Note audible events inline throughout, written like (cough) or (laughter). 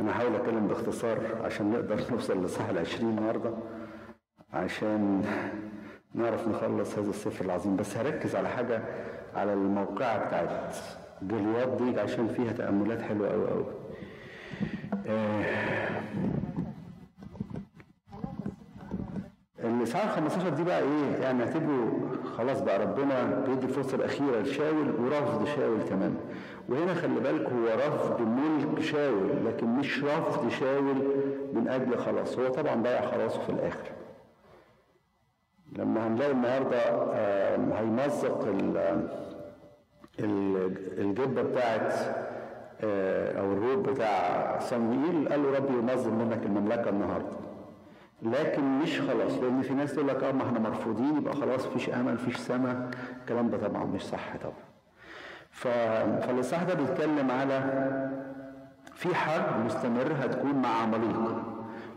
أنا هحاول أتكلم باختصار عشان نقدر (laughs) نوصل لصح العشرين النهاردة عشان نعرف نخلص هذا السفر العظيم بس هركز على حاجة على الموقعة بتاعت جليات دي عشان فيها تأملات حلوة أوي أوي آه الإصحاح 15 دي بقى إيه؟ يعني اعتبروا خلاص بقى ربنا بيدي الفرصة الأخيرة لشاول ورفض شاول تماما. وهنا خلي بالك هو رفض ملك شاول لكن مش رفض شاول من أجل خلاص، هو طبعا ضيع خلاصه في الآخر. لما هنلاقي النهارده هيمزق الجبة بتاعت أو الروب بتاع صموئيل قال له ربي ينظم منك المملكة النهارده. لكن مش خلاص لأن في ناس تقول لك آه ما إحنا مرفوضين يبقى خلاص مفيش أمل مفيش سماء الكلام ده طبعا مش صح طبعا. ف... فالإصحاح ده بيتكلم على في حرب مستمرة هتكون مع عماليق.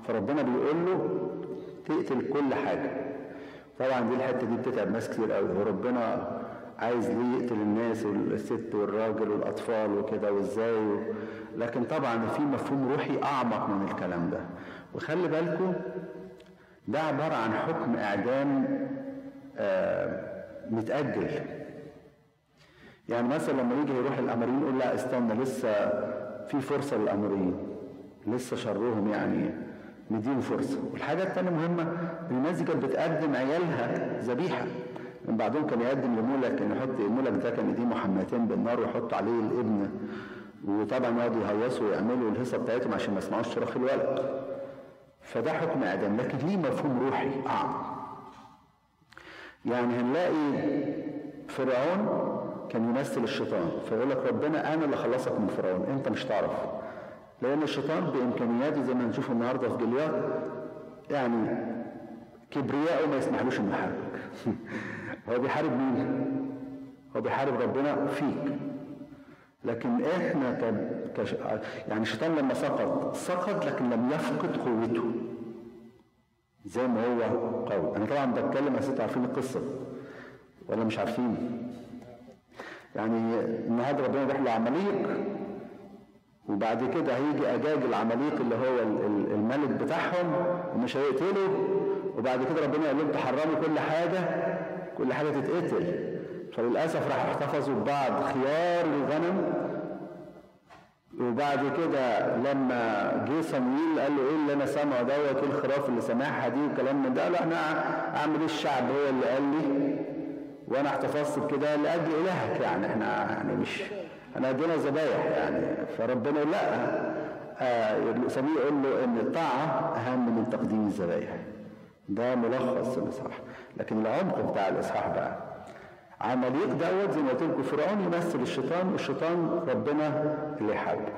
فربنا بيقول له تقتل كل حاجة. طبعا دي الحتة دي بتتعب ناس كتير قوي. وربنا عايز ليه يقتل الناس والست والراجل والأطفال وكده وإزاي و... لكن طبعا في مفهوم روحي أعمق من الكلام ده. وخلي بالكم ده عبارة عن حكم إعدام آه متأجل. يعني مثلا لما يجي يروح الأمريين يقول لا استنى لسه في فرصة للأمريين. لسه شرهم يعني نديهم فرصة. والحاجة التانية مهمة الناس كانت بتقدم عيالها ذبيحة. من بعضهم كان يقدم لمولك كان يحط المولك ده كان يديه محمتين بالنار ويحط عليه الابن. وطبعا يقعدوا يهيصوا ويعملوا الهيصة بتاعتهم عشان ما يسمعوش صراخ الولد. فده حكم اعدام لكن ليه مفهوم روحي اعمق يعني هنلاقي فرعون كان يمثل الشيطان فيقول لك ربنا أنا اللي خلصك من فرعون أنت مش تعرف. لأن الشيطان بإمكانياته زي ما هنشوف النهارده في جليات يعني كبرياءه ما يسمحلوش إنه يحاربك. (laughs) هو بيحارب مين؟ هو بيحارب ربنا فيك. لكن إحنا ك... كش... يعني الشيطان لما سقط سقط لكن لم يفقد قوته. زي ما هو قوي أنا طبعا بتكلم بس أنتوا عارفين القصة ولا مش عارفين. يعني النهارده ربنا راح لعماليق وبعد كده هيجي أجاج العماليق اللي هو الملك بتاعهم ومش هيقتله وبعد كده ربنا يقول لهم تحرموا كل حاجة كل حاجة تتقتل. فللأسف راح احتفظوا ببعض خيار الغنم. وبعد كده لما جه صمويل قال له إيه اللي أنا سامعه دوت إيه الخراف اللي سامعها دي وكلام من ده. قال أنا أعمل إيه؟ الشعب هو اللي قال لي وأنا احتفظت بكده لأجل إلهك يعني. إحنا يعني مش انا ادينا ذبايح يعني. فربنا لا. آه صمويل يقول له إن الطاعة أهم من تقديم الذبايح. ده ملخص الإصحاح. لكن العمق بتاع الإصحاح بقى عمليق دوت زي ما قلت لكم فرعون يمثل الشيطان والشيطان ربنا اللي يحاربه.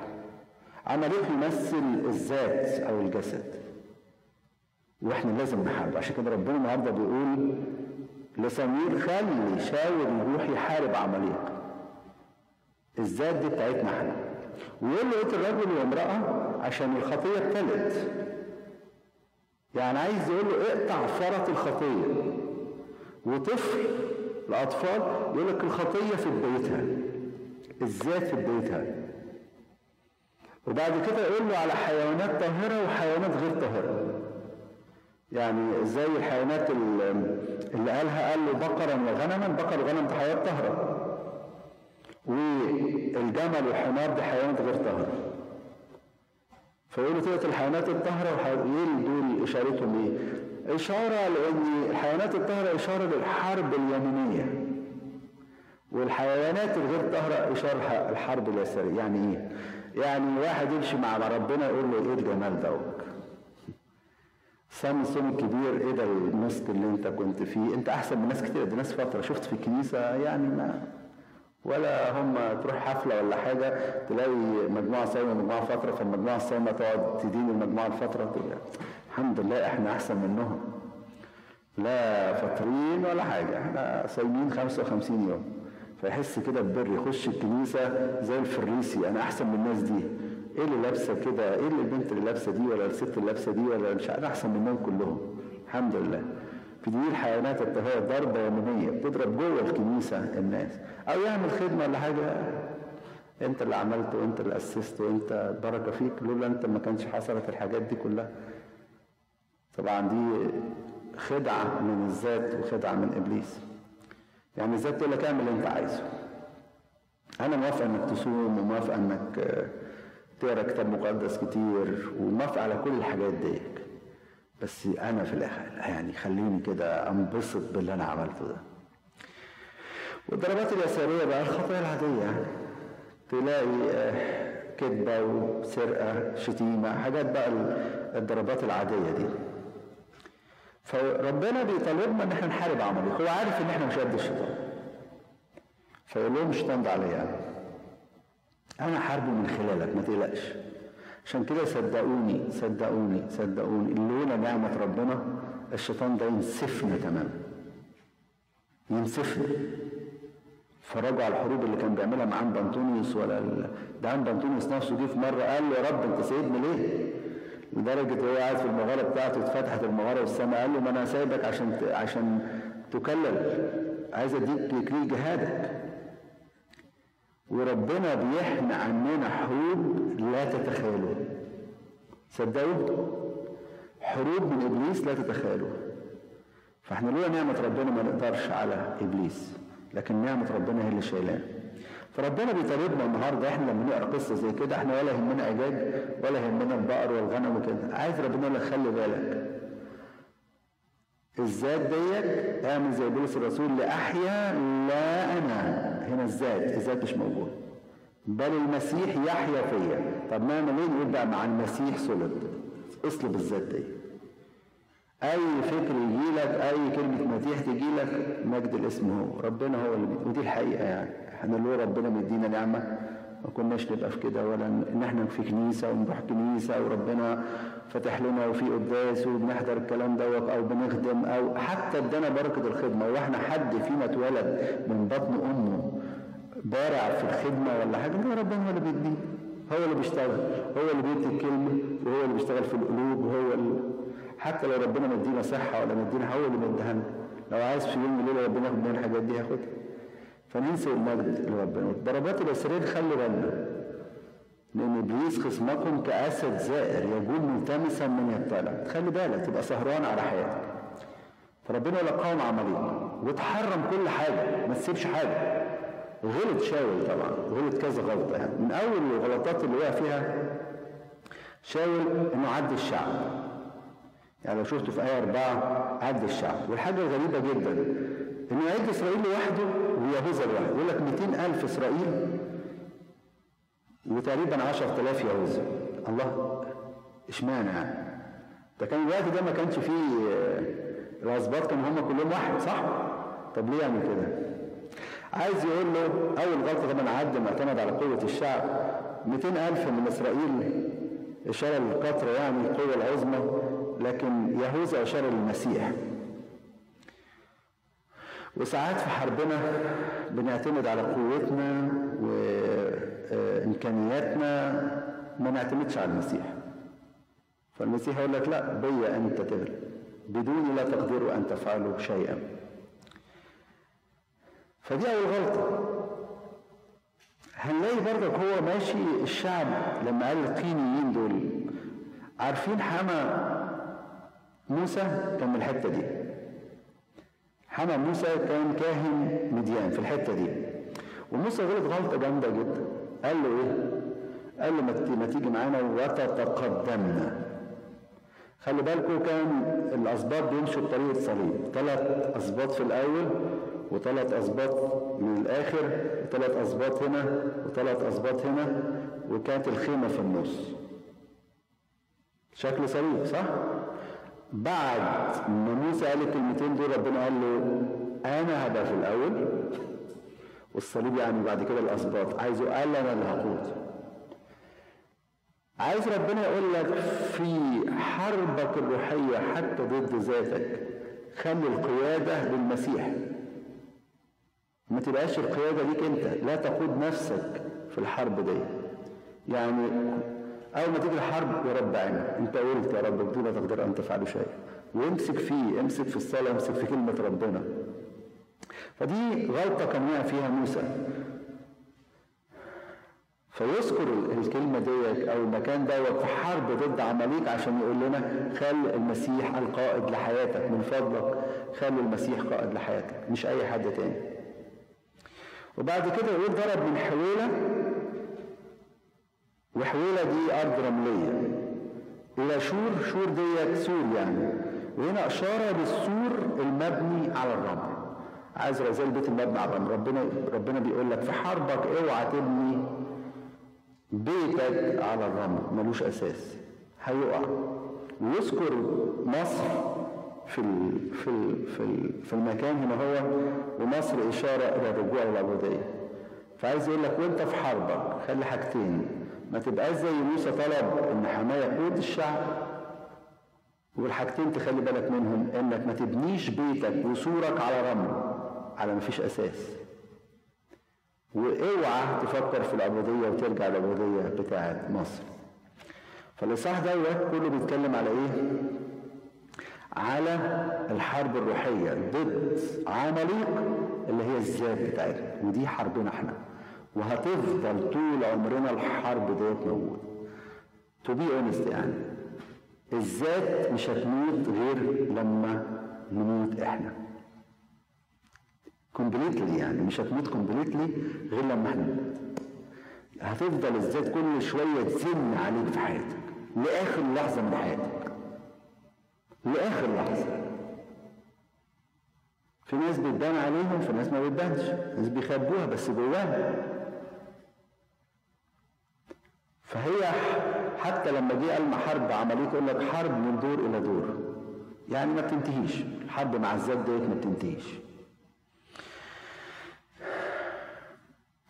عمليق يمثل الذات أو الجسد. وإحنا لازم نحاربه عشان كده ربنا النهارده بيقول لصمويل خلي شاور يروح يحارب عمليق. الذات دي بتاعتنا إحنا. ويقول له الرجل وامرأة؟ عشان الخطية ابتلت. يعني عايز يقول له اقطع فرط الخطية. وطفل الأطفال يقول لك الخطية في بدايتها الذات في بدايتها وبعد كده يقول له على حيوانات طاهرة وحيوانات غير طاهرة. يعني زي الحيوانات اللي قالها قال له بقرا وغنما بقر وغنم دي حيوانات طاهرة. والجمل والحمار دي حيوانات غير طاهرة. فيقولوا تلك الحيوانات الطاهرة وحيوانات دول إشارتهم إيه؟ إشارة لأن الحيوانات الطاهرة إشارة للحرب اليمينية والحيوانات الغير طاهرة إشارة الحرب اليسارية يعني إيه؟ يعني واحد يمشي مع ربنا يقول له إيه الجمال دوت؟ سامسون الكبير إيه ده المسك اللي أنت كنت فيه؟ أنت أحسن من ناس كتير دي ناس فترة شفت في الكنيسة يعني ما ولا هم تروح حفلة ولا حاجة تلاقي مجموعة صايمة ومجموعه فترة فالمجموعة الصايمة تقعد تدين المجموعة الفترة الحمد لله إحنا أحسن منهم. لا فاطرين ولا حاجة إحنا صايمين 55 يوم. فيحس كده ببر يخش الكنيسة زي الفريسي أنا أحسن من الناس دي. إيه اللي لابسة كده؟ إيه اللي البنت اللي لابسة دي ولا الست اللي لابسة دي ولا مش أنا أحسن منهم كلهم. الحمد لله. في دي الحيوانات الطاهره ضربة يومية بتضرب جوه الكنيسة الناس. أو يعمل خدمة ولا حاجة. أنت اللي عملت وأنت اللي أسست وأنت بركه فيك لولا أنت ما كانش حصلت الحاجات دي كلها. طبعا دي خدعة من الذات وخدعة من إبليس. يعني الذات تقول لك اعمل اللي انت عايزه. أنا موافق إنك تصوم وموافق إنك تقرأ كتاب مقدس كتير وموافق على كل الحاجات دي بس أنا في الآخر يعني خليني كده أنبسط باللي أنا عملته ده. والضربات اليسارية بقى الخطايا العادية. يعني تلاقي آه، كذبه وسرقة شتيمة حاجات بقى الضربات العادية دي. فربنا بيطالبنا إن إحنا نحارب عملية هو عارف إن إحنا مش قد الشيطان. فيقول لهم الشيطان ده عليا أنا أنا حاربه من خلالك ما تقلقش. عشان كده صدقوني صدقوني صدقوني لولا نعمة ربنا الشيطان ده ينسفنا تماما. ينسفنا. على الحروب اللي كان بيعملها مع عم بنطونيوس ولا ده عم بنطونيوس نفسه جه في مرة قال له يا رب أنت سايبني ليه؟ لدرجة هو قاعد في المغارة بتاعته اتفتحت المغارة والسماء قال له ما أنا سايبك عشان عشان تكلل عايز أديك اكليل جهادك. وربنا بيحمي عننا حروب لا تتخيلوا صدقوا؟ حروب من إبليس لا تتخيلوا فإحنا لولا نعمة ربنا ما نقدرش على إبليس لكن نعمة ربنا هي اللي شايلاه فربنا بيطالبنا النهارده إحنا لما نقرأ قصة زي كده إحنا ولا يهمنا اجاج ولا يهمنا البقر والغنم وكده. عايز ربنا يقول خلي بالك. الذات ديت اعمل زي بولس الرسول لاحيا لا أنا. هنا الذات الذات مش موجود. بل المسيح يحيا فيا. طب نعمل إيه نقول بقى مع المسيح صلب اصلب الذات دي. أي فكر يجي لك أي كلمة مديح تجي لك مجد الاسم هو. ربنا هو اللي ودي الحقيقة يعني. إحنا اللي ربنا مدينا نعمة ما كناش نبقى في كده. ولا إن إحنا في كنيسة ونروح كنيسة وربنا فتح لنا وفي قداس وبنحضر الكلام دوت أو بنخدم أو حتى ادانا بركة الخدمة. وإحنا حد فينا اتولد من بطن أمه بارع في الخدمة ولا حاجة؟ لا ربنا هو اللي بيديه. هو اللي بيشتغل. هو اللي بيدي الكلمة وهو اللي بيشتغل في القلوب وهو اللي حتى لو ربنا مدينا صحة ولا مدينا هو اللي مديها لنا لو عايز في يوم وليله ربنا ياخد مننا الحاجات دي هياخدها فننسى المجد لربنا الضربات الاسريه خلي بالنا. لأن إبليس خصمكم كأسد زائر يجول ملتمسا من يطلع خلي بالك تبقى سهران على حياتك. فربنا لقاهم عمليا. وتحرم كل حاجة. ما تسيبش حاجة. غلط شاول طبعا. غلط كذا غلطة يعني. من أول الغلطات اللي وقع فيها شاول إنه عدى الشعب. يعني لو شفته في آية أربعة عد الشعب. والحاجة الغريبة جدا إنه يعد إسرائيل لوحده ويهوذا لوحده يقول لك 200 ألف إسرائيل وتقريبا 10000 يهوذا الله إشمعنى؟ يعني ده كان الوقت ده ما كانش فيه الأسباط كانوا هم كلهم واحد صح؟ طب ليه يعمل كده؟ عايز يقول له أول غلطة طبعا عد معتمد على قوة الشعب. 200 ألف من إسرائيل إشارة للقطر يعني القوة العظمى لكن يهوذا إشارة للمسيح. وساعات في حربنا بنعتمد على قوتنا وإمكانياتنا ما نعتمدش على المسيح. فالمسيح يقول لك لا بيا أنت تغلب. بدوني لا تقدروا أن تفعلوا شيئا. فدي أول غلطة. هنلاقي برضك هو ماشي الشعب لما قال القينيين دول. عارفين حما موسى كان من الحتة دي. حما موسى كان كاهن مديان في الحتة دي. وموسى غلط غلطة جامدة جدا. قال له إيه؟ قال له ما تيجي معانا وتتقدمنا. خلي بالكم كان الأسباط بيمشوا بطريقة صليب. ثلاث أسباط في الأول وثلاث أسباط من الآخر وثلاث أسباط هنا وثلاث أسباط هنا وكانت الخيمة في النص. شكل صليب صح؟ بعد ما موسى قال الكلمتين دول ربنا قال له أنا هبقى في الأول والصليب يعني بعد كده الأسباط عايزه قال أنا اللي هقود. عايز ربنا يقول لك في حربك الروحية حتى ضد ذاتك خلي القيادة للمسيح ما تبقاش القيادة ليك أنت لا تقود نفسك في الحرب دي. يعني أول ما تيجي الحرب يا رب عينك. أنت قلت يا رب بدون تقدر أن تفعل شيء. وامسك فيه امسك في الصلاة امسك في كلمة ربنا. فدي غلطة كان فيها موسى. فيذكر الكلمة ديت أو المكان دوت في حرب ضد عماليق عشان يقول لنا خلي المسيح القائد لحياتك من فضلك. خلي المسيح قائد لحياتك مش أي حد تاني. وبعد كده يقول ضرب من حويلة وحويلة دي أرض رملية. إلى شور شور ديت سور يعني. وهنا إشارة للسور المبني على الرمل. عايز زي البيت المبني على الرمل ربنا ربنا بيقول لك في حربك اوعى تبني بيتك على الرمل. ملوش أساس. هيقع. ويذكر مصر في ال في ال في, ال في المكان هنا هو. ومصر إشارة إلى الرجوع العبوديه فعايز يقول لك وانت في حربك خلي حاجتين. ما تبقاش زي موسى طلب إن حماه يقود الشعب. والحاجتين تخلي بالك منهم إنك ما تبنيش بيتك وسورك على رمل على ما فيش أساس. وأوعى تفكر في العبودية وترجع للعبودية بتاعت مصر. فالإصحاح دوت كله بيتكلم على إيه؟ على الحرب الروحية ضد عماليق اللي هي الذات بتاعتنا ودي حربنا إحنا. وهتفضل طول عمرنا الحرب ديت موجودة. to be honest يعني الذات مش هتموت غير لما نموت إحنا. completely يعني مش هتموت completely غير لما إحنا نموت. هتفضل الذات كل شوية تزن عليك في حياتك. لآخر لحظة من حياتك. لآخر لحظة. في ناس بتبان عليهم في ناس ما بتبانش. ناس بيخبوها بس جواها. فهي حتى لما جه قال حرب عمليه يقول لك حرب من دور إلى دور. يعني ما بتنتهيش. الحرب مع الذات ديت ما بتنتهيش.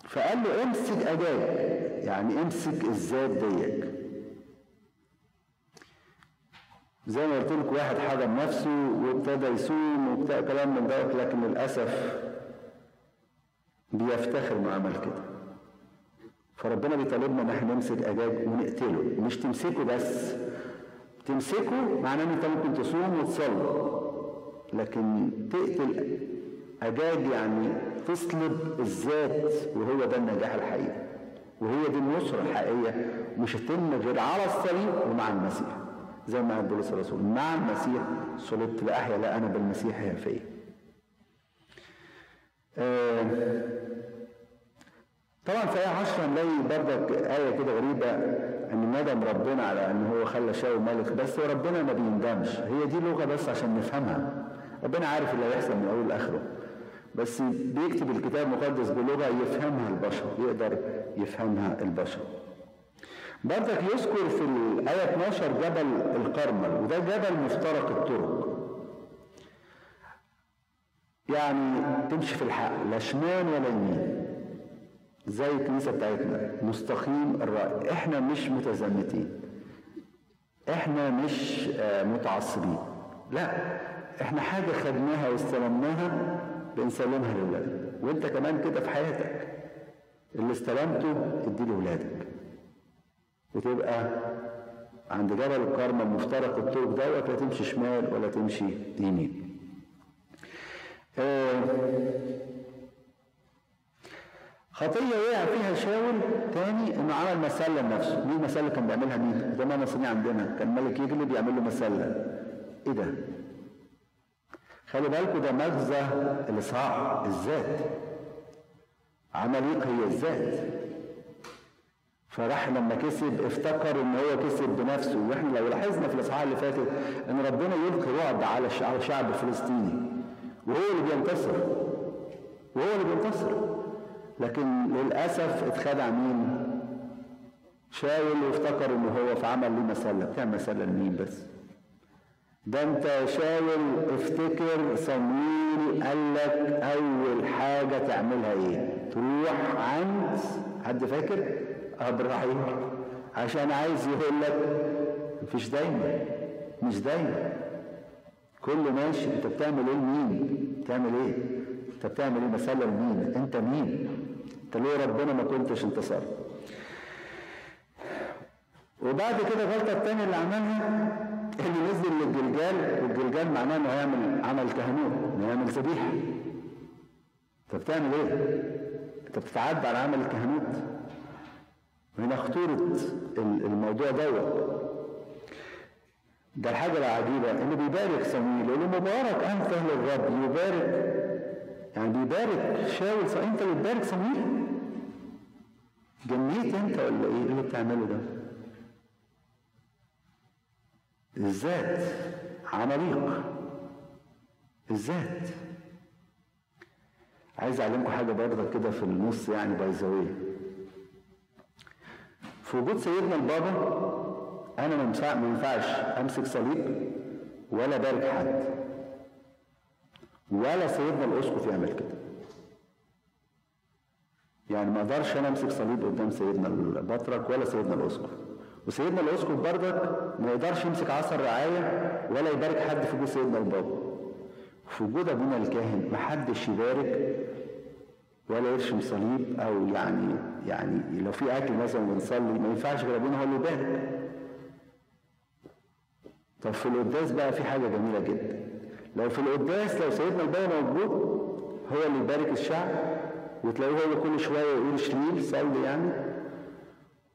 فقال له امسك أجاج يعني امسك الذات ديك زي ما قلت لك واحد حجم نفسه وابتدى يصوم وبتاع كلام من دوت لكن للأسف بيفتخر انه عمل كده. فربنا بيطالبنا إن إحنا نمسك آجاج ونقتله. مش تمسكه بس. تمسكه معناه إن انت ممكن تصوم وتصلي. لكن تقتل آجاج يعني تصلب الذات وهو ده النجاح الحقيقي. وهي دي النصرة الحقيقية. مش هتتم غير على الصليب ومع المسيح. زي ما قال بولس الرسول مع المسيح صلبت لأحيا لا أنا بالمسيح هي فيا آه طبعا في آية 10 نلاقي بردك آية كده غريبة إن ندم ربنا على إن هو خلى شاول ملك بس ربنا ما بيندمش. هي دي لغة بس عشان نفهمها. ربنا عارف اللي هيحصل من أول لآخره. بس بيكتب الكتاب المقدس بلغة يفهمها البشر يقدر يفهمها البشر. برضك يذكر في الآية 12 جبل القرمل وده جبل مفترق الطرق. يعني تمشي في الحق لا شمال ولا يمين. زي الكنيسة بتاعتنا. مستقيم الرأي. إحنا مش متزمتين. إحنا مش متعصبين. لا. إحنا حاجة خدناها واستلمناها بنسلمها لله وأنت كمان كده في حياتك. اللي استلمته اديه لاولادك وتبقى عند جبل الكرمة مفترق الطرق دوت لا تمشي شمال ولا تمشي يمين. آه خطية وقع فيها شاول تاني إنه عمل مسلة لنفسه، مين المسلة اللي كان بيعملها؟ مين؟ زمان مصريين عندنا. كان ملك يجلب يعمل له مسلة. إيه ده؟ خلي بالكم ده مغزى الإصحاح الذات. عمليق هي الذات. فراح لما كسب افتكر إن هو كسب بنفسه. وإحنا لو لاحظنا في الإصحاح اللي فاتت إن ربنا يلقي رعب على الشعب الفلسطيني وهو اللي بينتصر. وهو اللي بينتصر. لكن للأسف اتخدع مين؟ شاول وافتكر ان هو في عمل ليه مسلة. بتعمل مسلة لمين بس؟ ده أنت شاول افتكر صمويل قال لك أول حاجة تعملها إيه؟ تروح عند حد فاكر؟ إبراهيم. عشان عايز يقول لك مفيش دايما مش دايما. كله ماشي. أنت بتعمل إيه؟ لمين بتعمل إيه؟ انت بتعمل إيه؟ مسألة لمين انت مين؟ انت ليه ربنا ما كنتش انتصر وبعد كده الغلطة الثانية اللي عملها اللي نزل للجلجال والجلجال معناه انه هيعمل عمل كهنوت انه هيعمل ذبيحة. انت بتعمل إيه؟ انت بتتعدى على عمل الكهنوت. وهنا خطورة الموضوع دوت. ده الحاجة العجيبة إنه بيبارك صمويل يقول مبارك أنت أهل الرب يبارك يعني بيبارك شاول أنت اللي بتبارك صمويل جنيت أنت ولا إيه؟ اللي بتعمله ده؟ الذات عماليق الذات. عايز اعلمكم حاجة برضه كده في النص يعني باي في وجود سيدنا البابا أنا ما ينفعش أمسك صليب ولا بارك حد. ولا سيدنا الأسقف يعمل كده. يعني ما أقدرش أنا أمسك صليب قدام سيدنا البطرك ولا سيدنا الأسقف. وسيدنا الأسقف بردك ما يقدرش يمسك عصا الرعاية ولا يبارك حد في وجود سيدنا البابا في وجود أبونا الكاهن ما حدش يبارك ولا يرشم صليب أو يعني يعني لو في أكل مثلا بنصلي ما ينفعش غير أبونا هو اللي يبارك. طب في القداس بقى في حاجة جميلة جدا. لو في القداس لو سيدنا البابا موجود هو اللي يبارك الشعب وتلاقيه هو كل شوية يقول شليل صلي يعني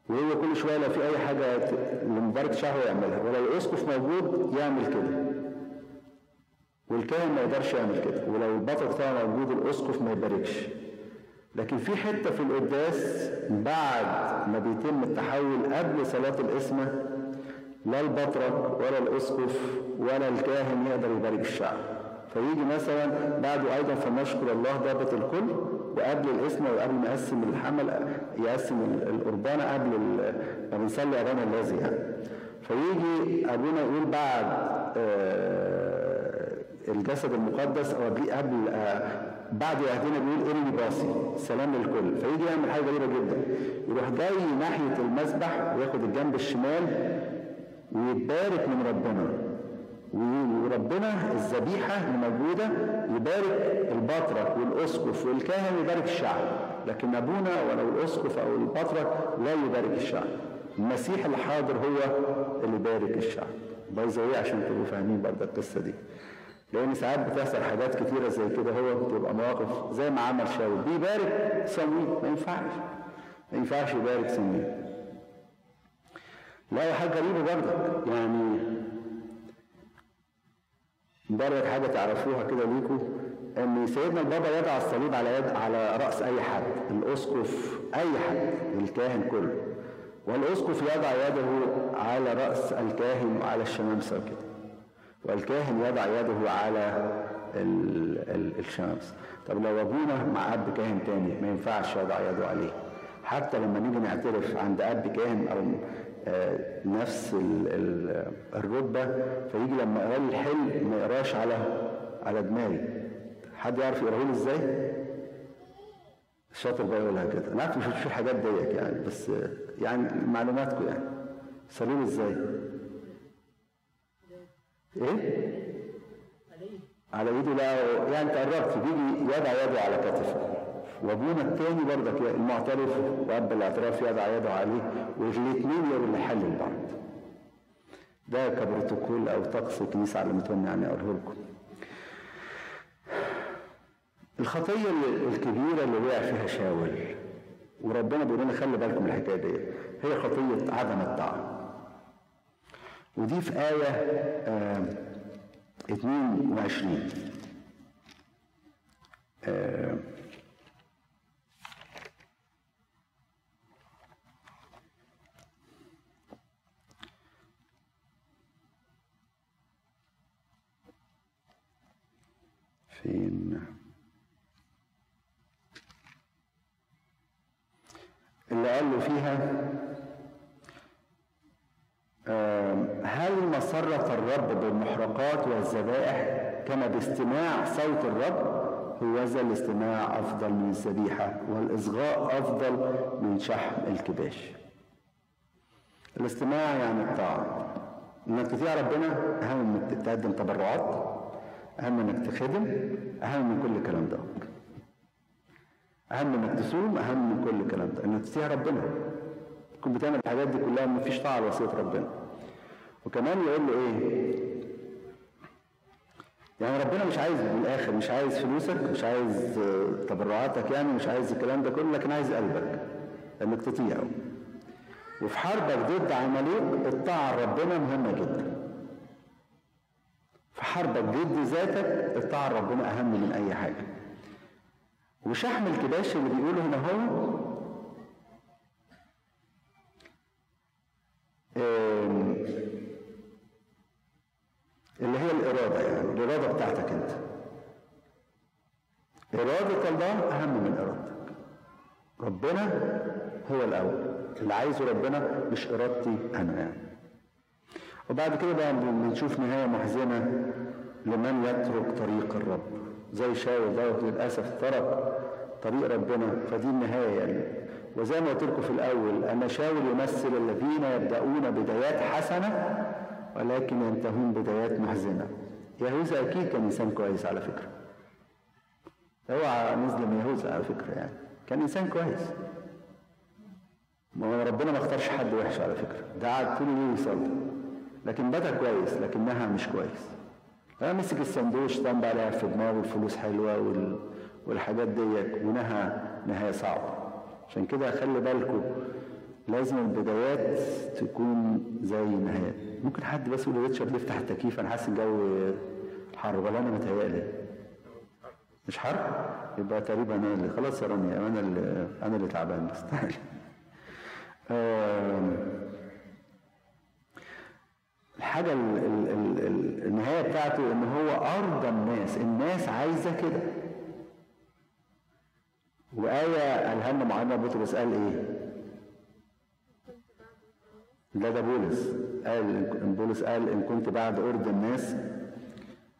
وهو كل شوية لو في أي حاجة لمبارك شهوه يعملها. ولو الاسقف موجود يعمل كده. والكاهن ما يقدرش يعمل كده. ولو البطل بتاعه موجود الاسقف ما يباركش. لكن في حتة في القداس بعد ما بيتم التحول قبل صلاة القسمة لا البطرك ولا الأسقف ولا الكاهن يقدر يبارك الشعب فيجي مثلا بعده أيضا فنشكر الله ضابط الكل وقبل الاسم وقبل ما يقسم الحمل يقسم القربانه قبل ما بنصلي اغاني الذي يعني. فيجي أبونا يقول بعد آه، الجسد المقدس أو قبل آه، بعد يهدينا بيقول اني باصي سلام للكل. فيجي يعمل حاجة غريبة جدا. يروح جاي ناحية المسبح وياخد الجنب الشمال ويبارك من ربنا. وربنا الذبيحة اللي موجودة يبارك البطرك والأسقف والكاهن يبارك الشعب. لكن أبونا ولو الأسقف أو البطرك لا يبارك الشعب. المسيح اللي حاضر هو اللي يبارك الشعب. بايظة عشان تبقوا فاهمين برضه القصة دي. لأن ساعات بتحصل حاجات كتيرة زي كده هو بتبقى مواقف زي ما عمل شاول. بيبارك صمويل ما ينفعش. ما ينفعش يبارك صمويل لا حاجة غريبة برضك يعني برضك حاجة تعرفوها كده ليكم إن سيدنا البابا يضع الصليب على يد على رأس أي حد الأسقف أي حد الكاهن كله. والأسقف يضع يده على رأس الكاهن وعلى الشمامسة كده والكاهن يضع يده على الشمس طب لو أبونا مع أب كاهن تاني ما ينفعش يضع يده عليه. حتى لما نيجي نعترف عند أب كاهن أو نفس الرتبة فيجي لما يقرا الحل ما يقراش على على دماغي. حد يعرف يقراه لي إزاي؟ الشاطر بقى يقولها كده. أنا عارف مش هتشوف الحاجات ديت يعني بس يعني معلوماتكم يعني. صليب إزاي؟ إيه؟ على إيده. لا يعني انت قربت بيجي يضع يده على كتفه. وابونا الثاني برضك المعترف واب الاعتراف يضع يده عليه والاثنين يقولوا لحل البعض ده كبروتوكول أو طقس الكنيسه علمتهم يعني أقوله لكم. الخطية الكبيرة اللي وقع فيها شاول وربنا بيقول لنا خلي بالكم الحكاية دي هي خطية عدم الطاعه ودي في آية آه 22 آه فين اللي قال له فيها هل مسرة الرب بالمحرقات والذبائح كما باستماع صوت الرب؟ هو ذا الاستماع أفضل من الذبيحة والإصغاء أفضل من شحم الكباش. الاستماع يعني الطاعة إنك تطيع ربنا أهم من تقدم تبرعات. أهم من إنك تخدم أهم من كل الكلام ده. أهم من إنك تصوم أهم من كل الكلام ده. إنك تطيع ربنا. تكون بتعمل الحاجات دي كلها مفيش طاعة لوصيه ربنا. وكمان يقول له إيه؟ يعني ربنا مش عايز من الآخر مش عايز فلوسك مش عايز تبرعاتك يعني مش عايز الكلام ده كله لكن عايز قلبك. إنك تطيعه وفي حربك ضد عماليق الطاعة ربنا مهمة جدا. في حربك ضد ذاتك الطاعة ربنا أهم من أي حاجة. وشحم الكباش اللي بيقوله هنا هو اللي هي الإرادة يعني الإرادة بتاعتك أنت. إرادة الله أهم من إرادتك. ربنا هو الأول. اللي عايزه ربنا مش إرادتي أنا يعني. وبعد كده بقى بنشوف نهاية محزنة لمن يترك طريق الرب. زي شاول دوت للأسف ترك طريق ربنا. فدي النهاية يعني. وزي ما قلت لكم في الأول أن شاول يمثل الذين يبدأون بدايات حسنة ولكن ينتهون بدايات محزنة. يهوذا أكيد كان إنسان كويس على فكرة. اوعى نظلم يهوذا على فكرة يعني. كان إنسان كويس. ما ربنا ما اختارش حد وحش على فكرة. ده قعد طول الليل يصلي. لكن بدا كويس لكنها مش كويس. أنا مسك السندوتش طنب عليها في دماغه الفلوس حلوة وال... والحاجات ديت ونهى نهاية صعبة. عشان كده خلي بالكم لازم البدايات تكون زي النهايات ممكن حد بس يقول ريتشارد يفتح التكييف أنا حاسس الجو حر. ولا أنا متهيألي. مش حر؟ يبقى تقريبا أنا اللي خلاص يا رانيا أنا اللي أنا اللي تعبان بس. (laughs) تعالي. الحاجة النهاية بتاعته إن هو ارضى الناس الناس عايزة كده. وآية قالها لنا معلمنا بطرس قال إيه؟ لا ده بولس. قال بولس قال إن كنت بعد أرض الناس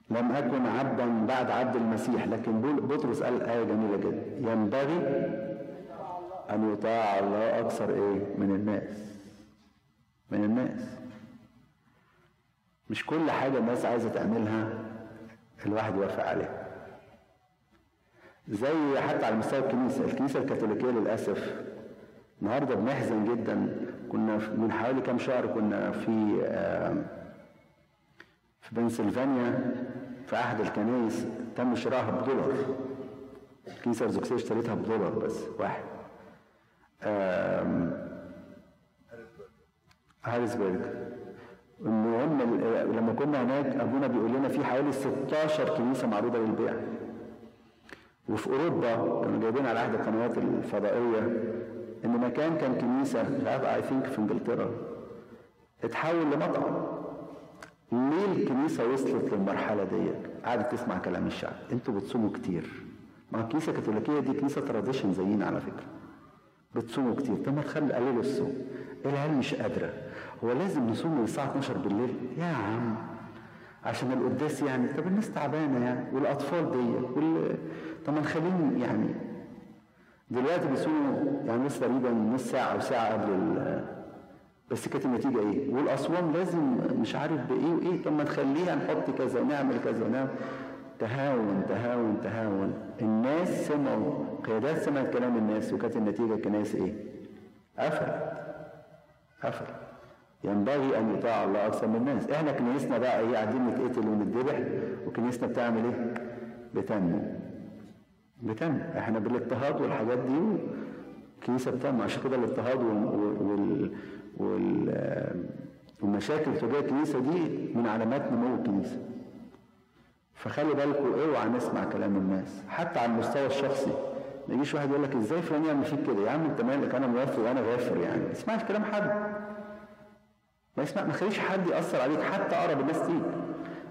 لم أكن عبدا بعد عبد المسيح. لكن بطرس قال آية جميلة جدا. ينبغي أن يطاع الله أكثر إيه؟ من الناس. من الناس. مش كل حاجة الناس عايزة تعملها الواحد يوافق عليها. زي حتى على مستوى الكنيسة الكنيسة الكاثوليكية للأسف النهاردة بنحزن جدا. كنا من حوالي كام شهر كنا في في بنسلفانيا في أحد الكنائس تم شرائها بدولار. الكنيسة الأرثوذكسية اشتريتها بدولار بس واحد. هاريسبرج المهم لما كنا هناك أبونا بيقول لنا في حوالي 16 كنيسة معروضة للبيع. وفي أوروبا كانوا جايبين على احد القنوات الفضائية إن مكان كان كنيسة I think في إنجلترا. اتحول لمطعم. ليه الكنيسة وصلت للمرحلة دي؟ قعدت تسمع كلام الشعب. أنتوا بتصوموا كتير. ما الكنيسه الكاثوليكيه دي كنيسة tradition زينا على فكرة. بتصوموا كتير. طب ما تخلي قللوا الصوم. العيال مش قادرة. هو لازم نصوم من الساعة 12 بالليل؟ يا عم. عشان القداس يعني طب الناس تعبانة يعني والأطفال دي وال... طب ما نخليهم يعني دلوقتي بيصوموا يعني لسه تقريبا نص ساعة أو ساعة قبل ال... بس كانت النتيجة إيه؟ والأصوام لازم مش عارف بإيه وإيه. طب ما نخليها نحط كذا ونعمل كذا ونعمل تهاون تهاون تهاون. الناس سمعوا قيادات سمعت كلام الناس وكانت النتيجة الكنائس إيه؟ قفلت. قفلت ينبغي أن يطاع الله أكثر من الناس. إحنا كنيسنا بقى إيه؟ قاعدين نتقتل ونتذبح وكنيسنا بتعمل إيه؟ بتنمو بتنمو إحنا بالاضطهاد والحاجات دي الكنيسه بتنمو عشان كده الاضطهاد وال... والمشاكل تجاه الكنيسة دي من علامات نمو الكنيسة. فخلي بالكم اوعى نسمع كلام الناس حتى على المستوى الشخصي. ما يجيش واحد يقول لك إزاي فلان يعمل فيك كده؟ يا عم أنت مالك؟ أنا موافق وأنا غافر يعني. ما تسمعش كلام حد. ما اسمع ما تخليش حد يأثر عليك. حتى أقرب الناس ليك.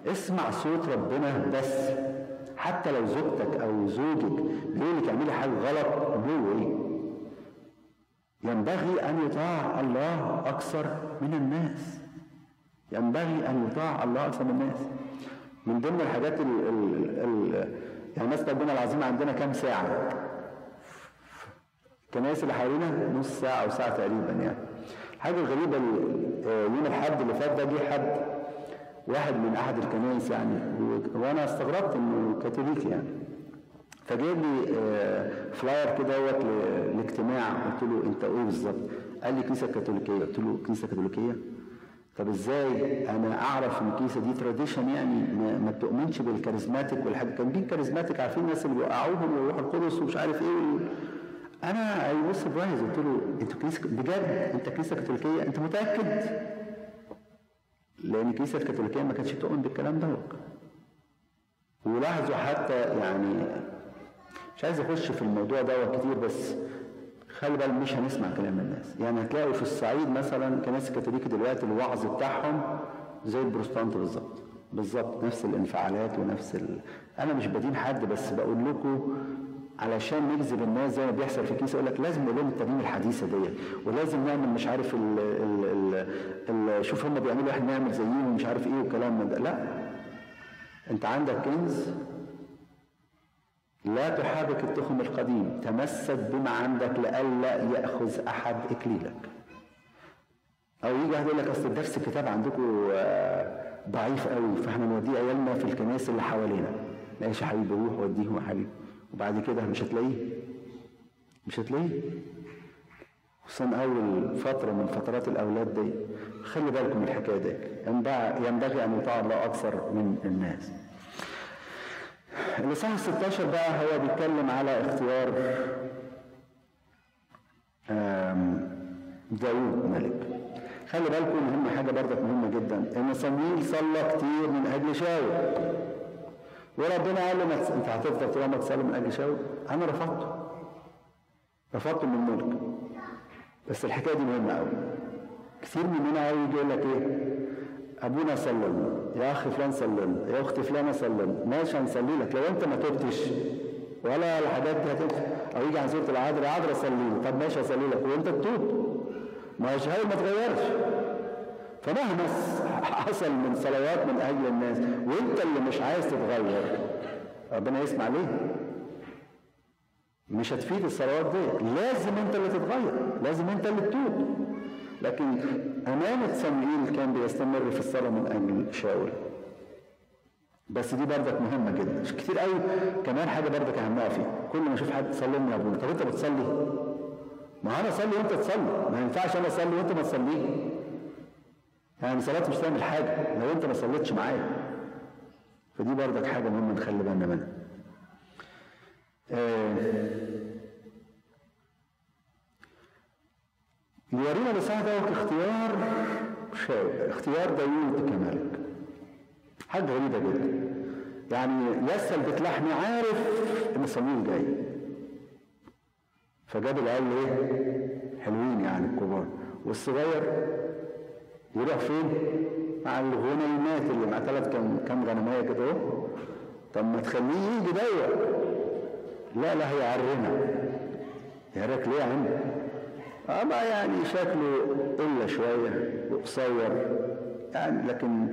اسمع صوت ربنا بس. حتى لو زوجتك أو زوجك بيقول لك اعملي حاجة غلط هو إيه؟ ينبغي أن يطاع الله أكثر من الناس. ينبغي أن يطاع الله أكثر من الناس. من ضمن الحاجات ال ال ال يعني مثلا ربنا العظيم عندنا كام ساعة؟ الكنائس اللي حوالينا نص ساعة أو ساعة تقريبا يعني. حاجة غريبة يوم الحد اللي فات ده جه حد واحد من أحد الكنائس يعني. وأنا استغربت إنه كاثوليكي يعني. فجايب لي flyer كده دوت لاجتماع. قلت له أنت إيه بالظبط؟ قال لي كنيسة كاثوليكية. قلت له كنيسة كاثوليكية؟ طب إزاي؟ أنا أعرف إن الكنيسة دي tradition يعني ما بتؤمنش بال charismatic والحاجة. كان بين charismatic عارفين الناس اللي بيوقعوهم ويروحوا القدس ومش عارف إيه أنا اي بص برايز قلت له أنتوا كنيسه بجد أنت كنيسة كاثوليكية؟ أنت متأكد؟ لأن الكنيسه الكاثوليكيه ما كانتش بتؤمن بالكلام ده ولاحظوا حتى يعني مش عايز أخش في الموضوع دوت كتير بس خلي بالك مش هنسمع كلام الناس. يعني هتلاقوا في الصعيد مثلا كنائس الكاثوليكي دلوقتي الوعظ بتاعهم زي البروتستانت بالظبط. بالظبط نفس الانفعالات ونفس ال... أنا مش بدين حد بس بقول لكم علشان نجذب الناس زي ما بيحصل في الكنيسة يقول لك لازم نقول لهم الترنيمه الحديثة ديت ولازم نعمل مش عارف ال ال ال ال شوف هم بيعملوا إحنا نعمل زيهم ومش عارف إيه والكلام من ده. لا. أنت عندك كنز لا تحرك التخم القديم تمسك بما عندك لئلا يأخذ أحد إكليلك. أو يجي واحد يقول لك أصل درس الكتاب عندكم ضعيف قوي فإحنا نوديه عيالنا في الكنائس اللي حوالينا. ماشي حبيبي روح وديهم يا حبيبي. وبعد كده مش هتلاقيه. مش هتلاقيه. خصوصا أول فترة من فترات الأولاد دي. خلي بالكم من الحكاية دي. ينبغي أن يطاع الله أكثر من الناس. الإصحاح 16 بقى هو بيتكلم على اختيار داوود ملك. خلي بالكم مهم حاجة برضك مهمة جدا. إن صمويل صلى كتير من أجل شاول. وربنا قال له أنت هتفضل طول عمرك تصلي من أجل شاول؟ أنا رفضته. رفضته من الملك. بس الحكاية دي مهمة قوي كتير مننا قوي يجي يقول لك إيه؟ أبونا لنا يا اخ فلان لنا يا اخت فلانة لنا ماشي هنصلي لك. لو أنت ما تبتش ولا الحاجات دي هتنفع أو يجي عن سوره العذراء عذراء لي طب ماشي اصلي لك. وأنت تتوب. ما هاي ما تغيرش. فمهما حصل من صلوات من أجل الناس. وأنت اللي مش عايز تتغير ربنا يسمع ليه؟ مش هتفيد الصلوات دي. لازم أنت اللي تتغير لازم أنت اللي تتوب. لكن أمانة صموئيل كان بيستمر في الصلاة من أجل شاول بس دي بردك مهمة جدا. مش كتير قوي كمان حاجة بردك أهمها فيها كل ما أشوف حد صلي يا أبونا طب أنت بتصلي؟ ما أنا أصلي وأنت تصلي. ما ينفعش أنا أصلي وأنت ما تصليش. يعني صلاة مش تعمل حاجة. لو أنت ما صليتش معايا فدي بردك حاجة مهمة نخلي بالنا منها. آه يورينا الاصحاح دوت اختيار شاول اختيار داوود كملك. حاجة غريبة جدا. يعني يسأل بيت لحمي عارف إن صمويل جاي. فجاب العيال إيه؟ حلوين يعني الكبار. والصغير يروح فين؟ مع الغنيمات اللي مع ثلاث كم كم غنماية كده اهو. طب ما تخليه يجي دوت لا لا هيعرنا. يعرك ليه يا عم؟ أما يعني شكله إلا شوية وقصير. يعني لكن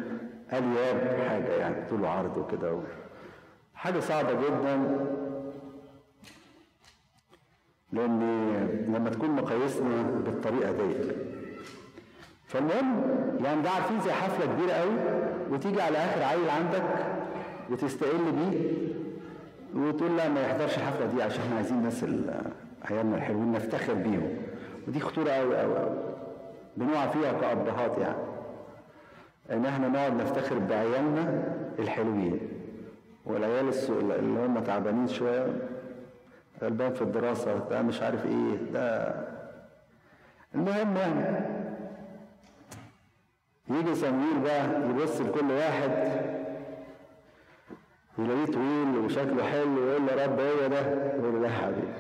الياب حاجة يعني طول عرض وكده حاجة صعبة جدا. لأن لما تكون مقاييسنا بالطريقة دي فالمهم يعني ده عارفين زي حفلة كبيرة قوي وتيجي على آخر عيل عندك وتستقل بيه وتقول لا ما يحضرش الحفلة دي عشان إحنا عايزين الناس عيالنا الحلوين نفتخر بيهم. ودي خطورة قوي قوي قوي. بنقع فيها كأبهات يعني. إن إحنا نقعد نفتخر بعيالنا الحلوين. والعيال اللي هم تعبانين شوية غلبان في الدراسة ده مش عارف إيه ده. المهم يعني يجي سمير بقى يبص لكل واحد يلاقيه طويل وشكله حلو ويقول له رب هو ده؟ يقول له لا حبيبي.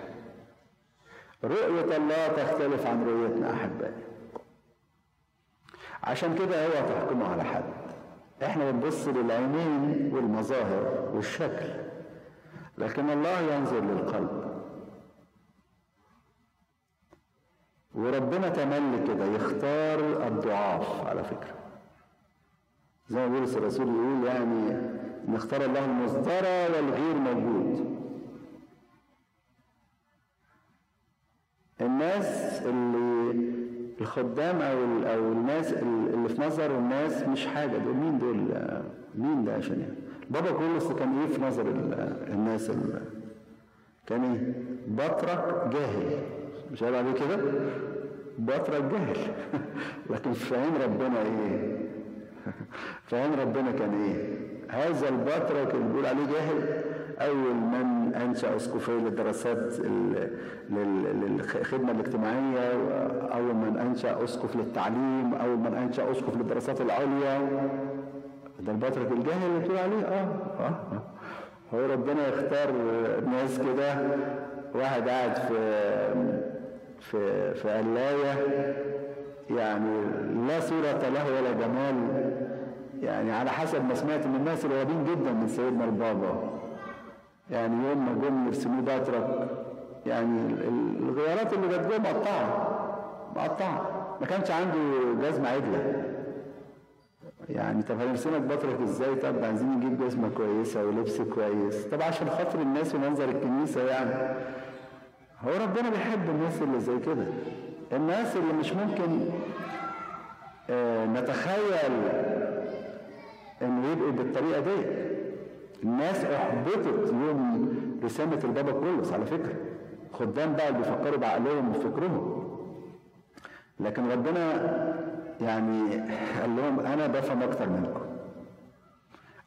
رؤية الله تختلف عن رؤيتنا أحبائي. عشان كده هو تحكمه على حد. إحنا بنبص للعينين والمظاهر والشكل لكن الله ينظر للقلب. وربنا تملي كده يختار الضعاف على فكرة. زي ما بولس الرسول يقول يعني نختار الله المصدرة والغير موجود. الناس اللي الخدام أو أو الناس اللي في نظر الناس مش حاجة. دول مين دول؟ مين ده عشان يعني بابا كولوس كان إيه في نظر الناس كان إيه؟ بطرك جاهل. مش قال عليه كده؟ بطرك جاهل (laughs) لكن عين ربنا إيه؟ (laughs) عين ربنا كان إيه؟ هذا البطرك اللي بيقول عليه جاهل أول من أنشأ أسقفية للدراسات للخدمة الاجتماعية أول من أنشأ أسقف للتعليم أول من أنشأ أسقف للدراسات العليا. ده البطرك الجاهل اللي بتقول عليه. آه آه, آه. هو ربنا يختار ناس كده. واحد قاعد في في في قلاية يعني لا صورة له ولا جمال يعني على حسب ما سمعت من الناس القريبين جدا من سيدنا البابا. يعني يوم ما جم يرسموه باترك يعني الغيارات اللي جت جوه مقطعة مقطعة. ما كانش عنده جزمه عدلة. يعني طب هنرسمك بطرك إزاي؟ طب عايزين نجيب جزمة كويسة ولبس كويس. طب عشان خاطر الناس ومنظر الكنيسة يعني. هو ربنا بيحب الناس اللي زي كده. الناس اللي مش ممكن آه نتخيل انه يبقوا بالطريقة دي. الناس أحبطت يوم رسامة البابا كلس على فكرة. خدام بقى اللي بيفكروا بعقلهم وفكرهم. لكن ربنا يعني قال لهم أنا بفهم أكتر منكم.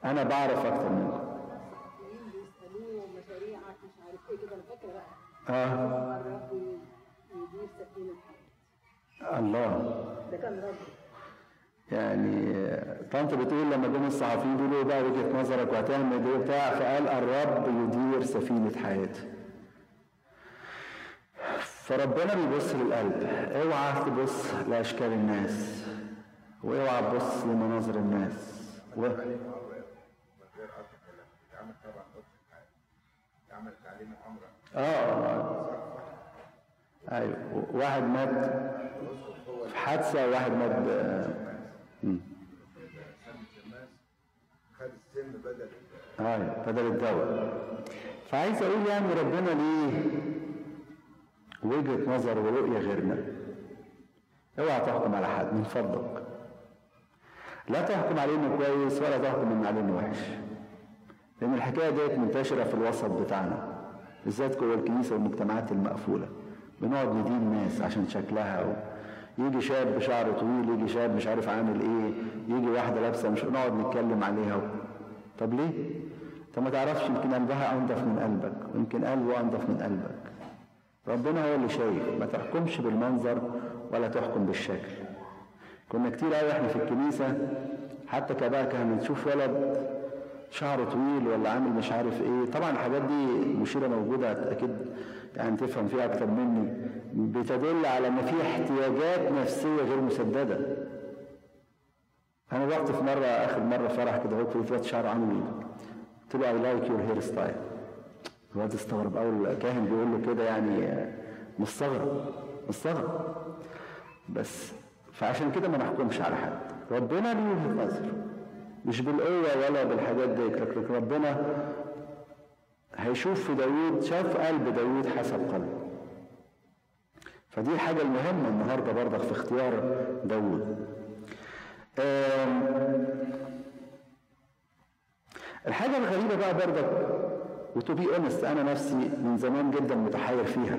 أنا بعرف أكتر منكم. آه. الله. ده كان يعني طنط بتقول لما جم الصحفيين بيقولوا بقى وجهة نظرك وهتعمل إيه بتاع فقال الرب يدير سفينة حياتي. فربنا بيبص للقلب. اوعى تبص لأشكال الناس. وأوعى تبص لمناظر الناس. و... آه أيوه. واحد مات في حادثة وواحد مات. خد السن بدل أيوه بدل الدواء. فعايز أقول يعني ربنا ليه وجهة نظر ورؤية غيرنا. اوعى تحكم على حد من فضلك. لا تحكم عليه إنه كويس ولا تحكم ان عليه إنه وحش. لأن الحكاية ديت منتشرة في الوسط بتاعنا. بالذات جوه الكنيسة والمجتمعات المقفولة. بنقعد ندين ناس عشان شكلها و... يجي شاب بشعر طويل يجي شاب مش عارف عامل إيه يجي واحدة لابسة مش نقعد نتكلم عليها و... طب ليه؟ انت ما تعرفش يمكن قلبها أنضف من قلبك ويمكن قلبه أنضف من قلبك. ربنا هو اللي شايف ما تحكمش بالمنظر ولا تحكم بالشكل. كنا كتير قوي إحنا في الكنيسة حتى كبقى كان نشوف ولد شعره طويل ولا عامل مش عارف إيه. طبعا الحاجات دي مشيرة موجودة أكيد يعني تفهم فيها أكتر مني. بتدل على إن في احتياجات نفسية غير مسددة. أنا رحت في مرة آخر مرة فرح كده قلت له الواد شعره عامل إيه؟ قلت له I like your hair style الواد استغرب. أول الكاهن بيقول له كده يعني مستغرب مستغرب. بس فعشان كده ما نحكمش على حد. ربنا ليه وجهه مش بالقوة ولا بالحاجات دي لكن ربنا هيشوف في داوود شاف قلب داوود حسب قلبه. فدي الحاجة المهمة النهاردة برضك في اختيار داوود. الحاجة الغريبة بقى برضك و to be honest أنا نفسي من زمان جدا متحير فيها.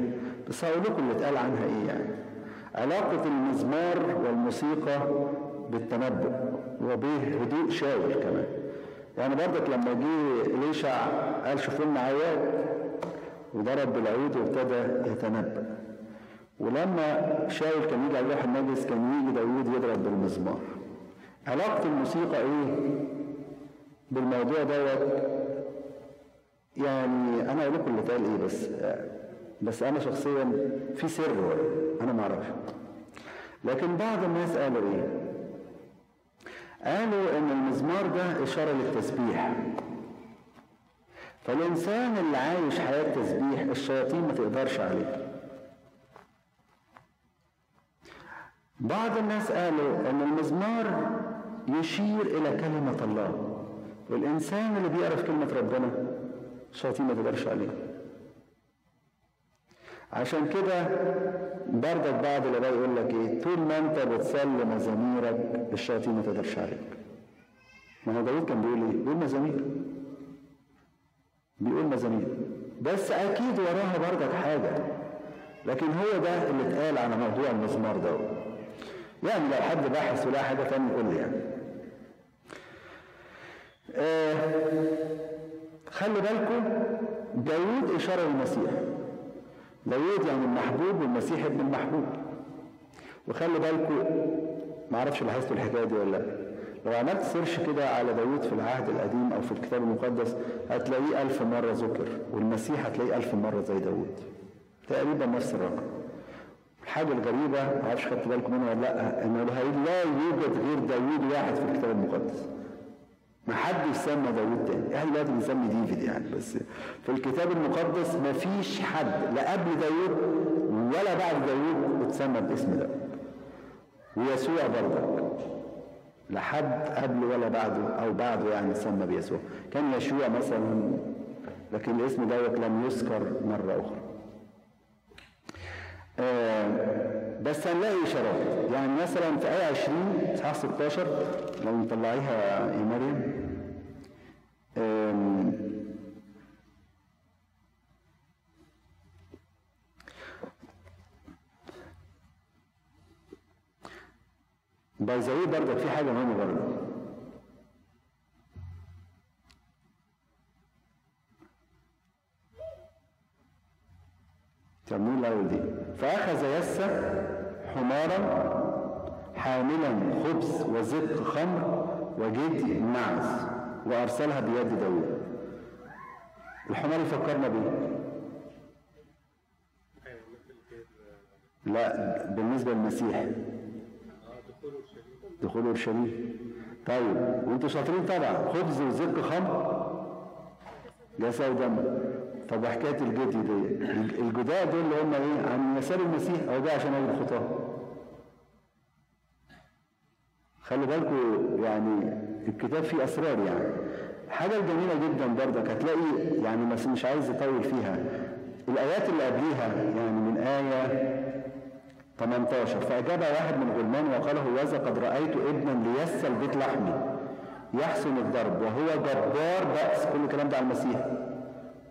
بس هقول لكم اللي اتقال عنها إيه يعني. علاقة المزمار والموسيقى بالتنبؤ. وبهدوء شاول كمان. يعني برضك لما جه إليشع قال شوفوا لنا عياد وضرب بالعود وابتدى يتنبأ. ولما شاول كان يجي على اللوح النجس كان يجي داوود يضرب بالمزمار. علاقة الموسيقى إيه؟ بالموضوع دوت يعني أنا أقول لكم اللي اتقال إيه بس بس أنا شخصيا في سر أنا ما أعرفش. لكن بعض الناس قالوا إيه؟ قالوا إن المزمار ده إشارة للتسبيح. فالإنسان اللي عايش حياة تسبيح الشياطين ما تقدرش عليه. بعض الناس قالوا إن المزمار يشير إلى كلمة الله. والإنسان اللي بيعرف كلمة ربنا الشياطين ما تقدرش عليه. عشان كده بردك بعض الاباء يقول لك إيه؟ طول ما أنت بتصلي مزاميرك الشياطين ما تقدرش عليك. ما هو داوود كان بيقول إيه؟ بيقول مزامير. بيقول مزامير. بس أكيد وراها بردك حاجة. لكن هو ده اللي اتقال على موضوع المزمار ده. يعني لو حد باحث ولا حاجة تانية يقول لي يعني. آه خلي بالكم إشارة للمسيح. داوود يعني المحبوب والمسيح ابن المحبوب. وخلي بالكم ما أعرفش لاحظتوا الحكاية دي ولا لأ. لو عملت سيرش كده على داوود في العهد القديم أو في الكتاب المقدس هتلاقيه ألف مرة ذكر والمسيح هتلاقيه ألف مرة زي داوود. تقريبا نفس الرقم. الحاجة الغريبة ما أعرفش خدت بالكم منها ولا لأ إنه لا يوجد غير داوود واحد في الكتاب المقدس. ما حد يسمى داوود تاني. إحنا دلوقتي بنسمي ديفيد يعني بس في الكتاب المقدس ما فيش حد لا قبل داوود ولا بعد داوود اتسمى باسم ده. ويسوع برضك لا حد قبله ولا بعده أو بعده يعني اتسمى بيسوع. كان يشوع مثلا لكن الاسم دوت لم يذكر مرة أخرى. آه بس هنلاقي اشارات يعني مثلا في آية 20 اصحاح 16 لو نطلعيها يا مريم. باي ذا برضك في حاجة مهمة برضه. تمنون الأول دي. فأخذ يسى حمارا حاملا خبز وزق خمر وجدي معز وأرسلها بيد داوود الحمار يفكرنا بيه. لا بالنسبة للمسيح. دخول أورشليم. طيب وأنتوا شاطرين طبعا. خبز وزق خمر. جسد ودم طب وحكايه الجدي دي. الجداء دول اللي هم إيه؟ عن يسار المسيح أو جاي عشان أجل الخطاه خلي بالكم يعني الكتاب فيه أسرار يعني. حاجة جميلة جدا برضك هتلاقي يعني بس مش عايز اطول فيها. الآيات اللي قبليها يعني من آية 18 فأجاب واحد من غلمان وقال هوذا قد رأيت ابنا ليس البيت لحمي يحسن الضرب وهو جبار بأس. كل الكلام ده على المسيح.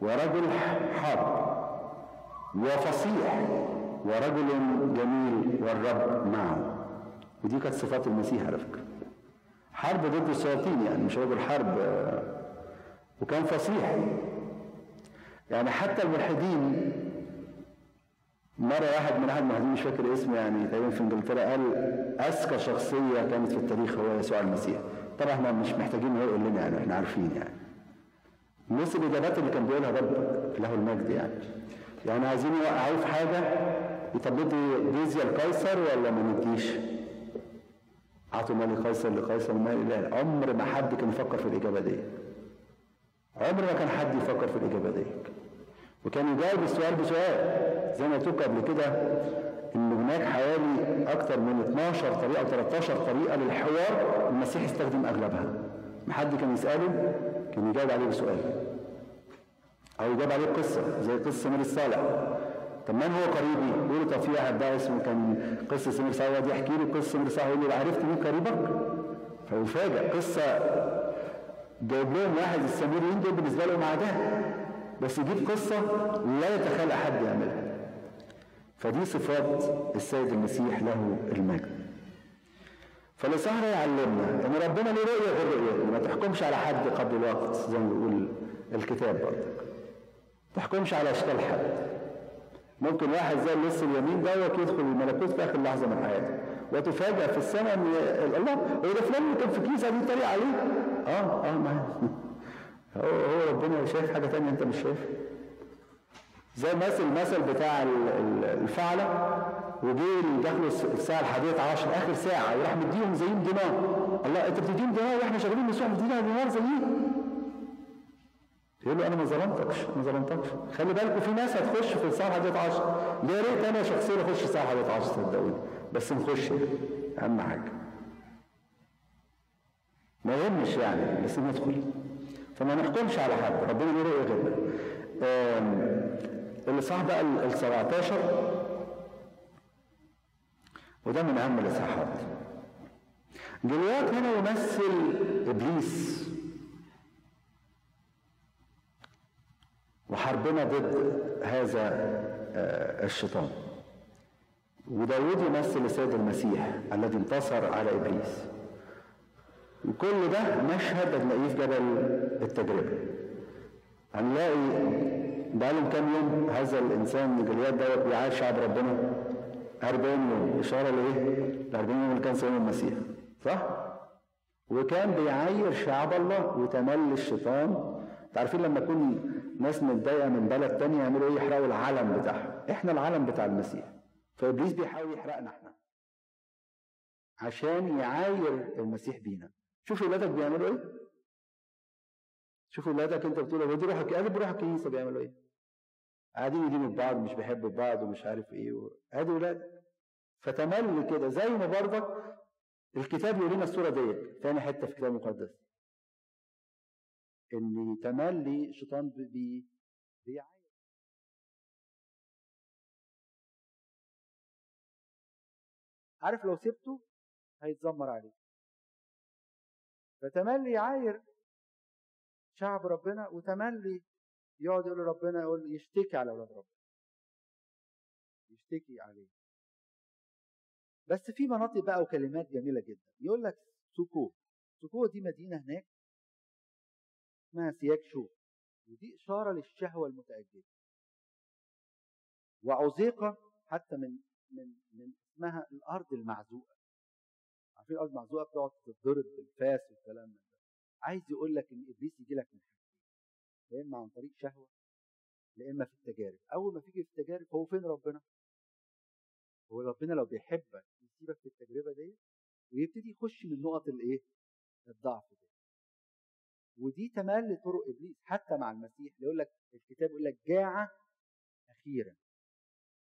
ورجل حرب وفصيح ورجل جميل والرب معه. ودي كانت صفات المسيح على فكرة حرب ضد الشياطين يعني مش رجل حرب وكان فصيح. يعني حتى الملحدين مرة واحد من أحد المهديين مش فاكر اسمه يعني تقريبا في إنجلترا قال أذكى شخصية كانت في التاريخ هو يسوع المسيح. طبعا إحنا مش محتاجين هو يقول لنا يعني إحنا عارفين يعني. نفس الإجابات اللي كان بيقولها رب له المجد يعني. يعني عايزين يوقعوه في حاجة؟ طب جزية لقيصر ولا ما نديش؟ أعطوا مال قيصر لقيصر ومال لله عمر ما حد كان يفكر في الإجابة دي. عمر ما كان حد يفكر في الإجابة دي. وكان يجاوب السؤال بسؤال. زي ما قلت قبل كده إن هناك حوالي أكثر من 12 طريقة أو 13 طريقة للحوار المسيح استخدم أغلبها. ما حد كان يسأله كان يجاوب عليه بسؤال. أو يجاوب عليه بقصة زي قصة سمير الصالح. طب من هو قريبي؟ يقول طب في واحد ده اسمه كان قصة سمير صالح يقعد يحكي له قصة سمير صالح يقول له عرفت مين قريبك؟ فيفاجئ قصة جايب لهم واحد السامريين دول بالنسبة لهم اعداء بس يجيب قصة لا يتخيل حد يعملها فدي صفات السيد المسيح له المجد. فالإصحاح يعلمنا إن ربنا له رؤية غير رؤيتنا ما تحكمش على حد قبل الوقت زي ما بيقول الكتاب برضك ما تحكمش على أشكال حد. ممكن واحد زي اللص اليمين دوت يدخل الملكوت في آخر لحظة من حياته. وتفاجأ في السماء إن الله هو ده فلان اللي كان في الكنيسه دي طريق عليه؟ آه آه ما هو هو ربنا شايف حاجة ثانية أنت مش شايفها زي مثل المثل بتاع الفعلة وجه دخلوا الساعة الحادية عشر آخر ساعة وراح مديهم زيهم دينار. الله أنت بتديهم دينار وإحنا شغالين نسوق مدينا دينار زيي يقول له أنا ما ظلمتكش ما ظلمتكش. خلي بالكم في ناس هتخش في الحادية عشر. يا ريت أنا شخصيا الساعة الحادية عشر صدقوني. بس نخش. أهم حاجة. ما يهمش يعني بس ندخل فما نحكمش على حد. ربنا له رؤية غيرنا. الإصحاح بقى ال 17 وده من أهم الإصحاحات. جليات هنا يمثل إبليس. وحربنا ضد هذا الشيطان. وداود يمثل السيد المسيح الذي انتصر على إبليس. وكل ده مشهد هنلاقيه في جبل التجربة. هنلاقي بقى لهم كام يوم هذا الإنسان جلياد دوت بيعايش شعب ربنا. 40 يوم. إشارة لإيه؟ ال 40 يوم اللي كان صيام المسيح. صح؟ وكان بيعاير شعب الله وتملي الشيطان. عارفين لما يكون ناس متضايقة من بلد تانية يعملوا إيه؟ يحرقوا العلم بتاعهم. إحنا العلم بتاع المسيح. فإبليس بيحاول يحرقنا إحنا. عشان يعاير المسيح بينا. شوف ولادك بيعملوا إيه؟ شوف ولادك أنت بتقول هو دي روح قال بروح الكنيسه بيعملوا إيه؟ قاعدين يدينوا بعض مش بيحبوا بعض ومش عارف إيه. ادي ولادك فتملي كده زي ما برضك الكتاب يقول لنا الصورة ديت. ثاني حتة في الكتاب المقدس. إن تملي الشيطان بي عارف لو سبته هيتذمر عليه فتملي يعاير شعب ربنا وتملي يقعد يقول ربنا يقول يشتكي على أولاد ربنا. يشتكي عليه بس في مناطق بقى وكلمات جميلة جدا. يقول لك سكو سكو دي مدينة هناك اسمها سياك شو. ودي إشارة للشهوة المتأجلة. وعزيقة حتى من من من اسمها الأرض المعزوقة. عارفين الأرض المعزوقة بتقعد تتضرب بالفاس والكلام ده. عايز يقول لك إن إبليس يجي لك من حاجتين يا إما عن طريق شهوة يا إما في التجارب. أول ما تيجي في التجارب هو فين ربنا؟ هو ربنا لو بيحبك يسيبك في التجربة دي ويبتدي يخش من نقط الإيه؟ الضعف دي ودي تملي طرق إبليس حتى مع المسيح يقول لك الكتاب يقول لك جاع أخيرا.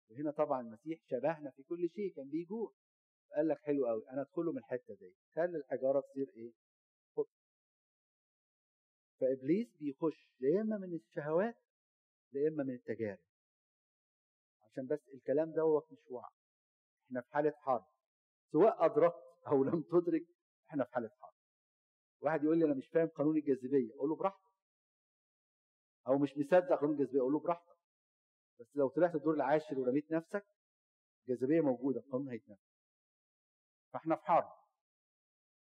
وهنا طبعا المسيح شبهنا في كل شيء كان بيجوع. قال لك حلو قوي أنا أدخله من الحتة دي. خلي الحجارة تصير إيه؟ خط فإبليس بيخش يا إما من الشهوات يا إما من التجارب. عشان بس الكلام دوت مش وعي. إحنا في حالة حرب. سواء أدركت أو لم تدرك إحنا في حالة حرب. واحد يقول لي أنا مش فاهم قانون الجاذبية أقول له براحتك. أو مش مصدق قانون الجاذبية أقول له براحتك. بس لو طلعت الدور العاشر ورميت نفسك الجاذبية موجودة القانون هيتنفذ. فإحنا في حرب.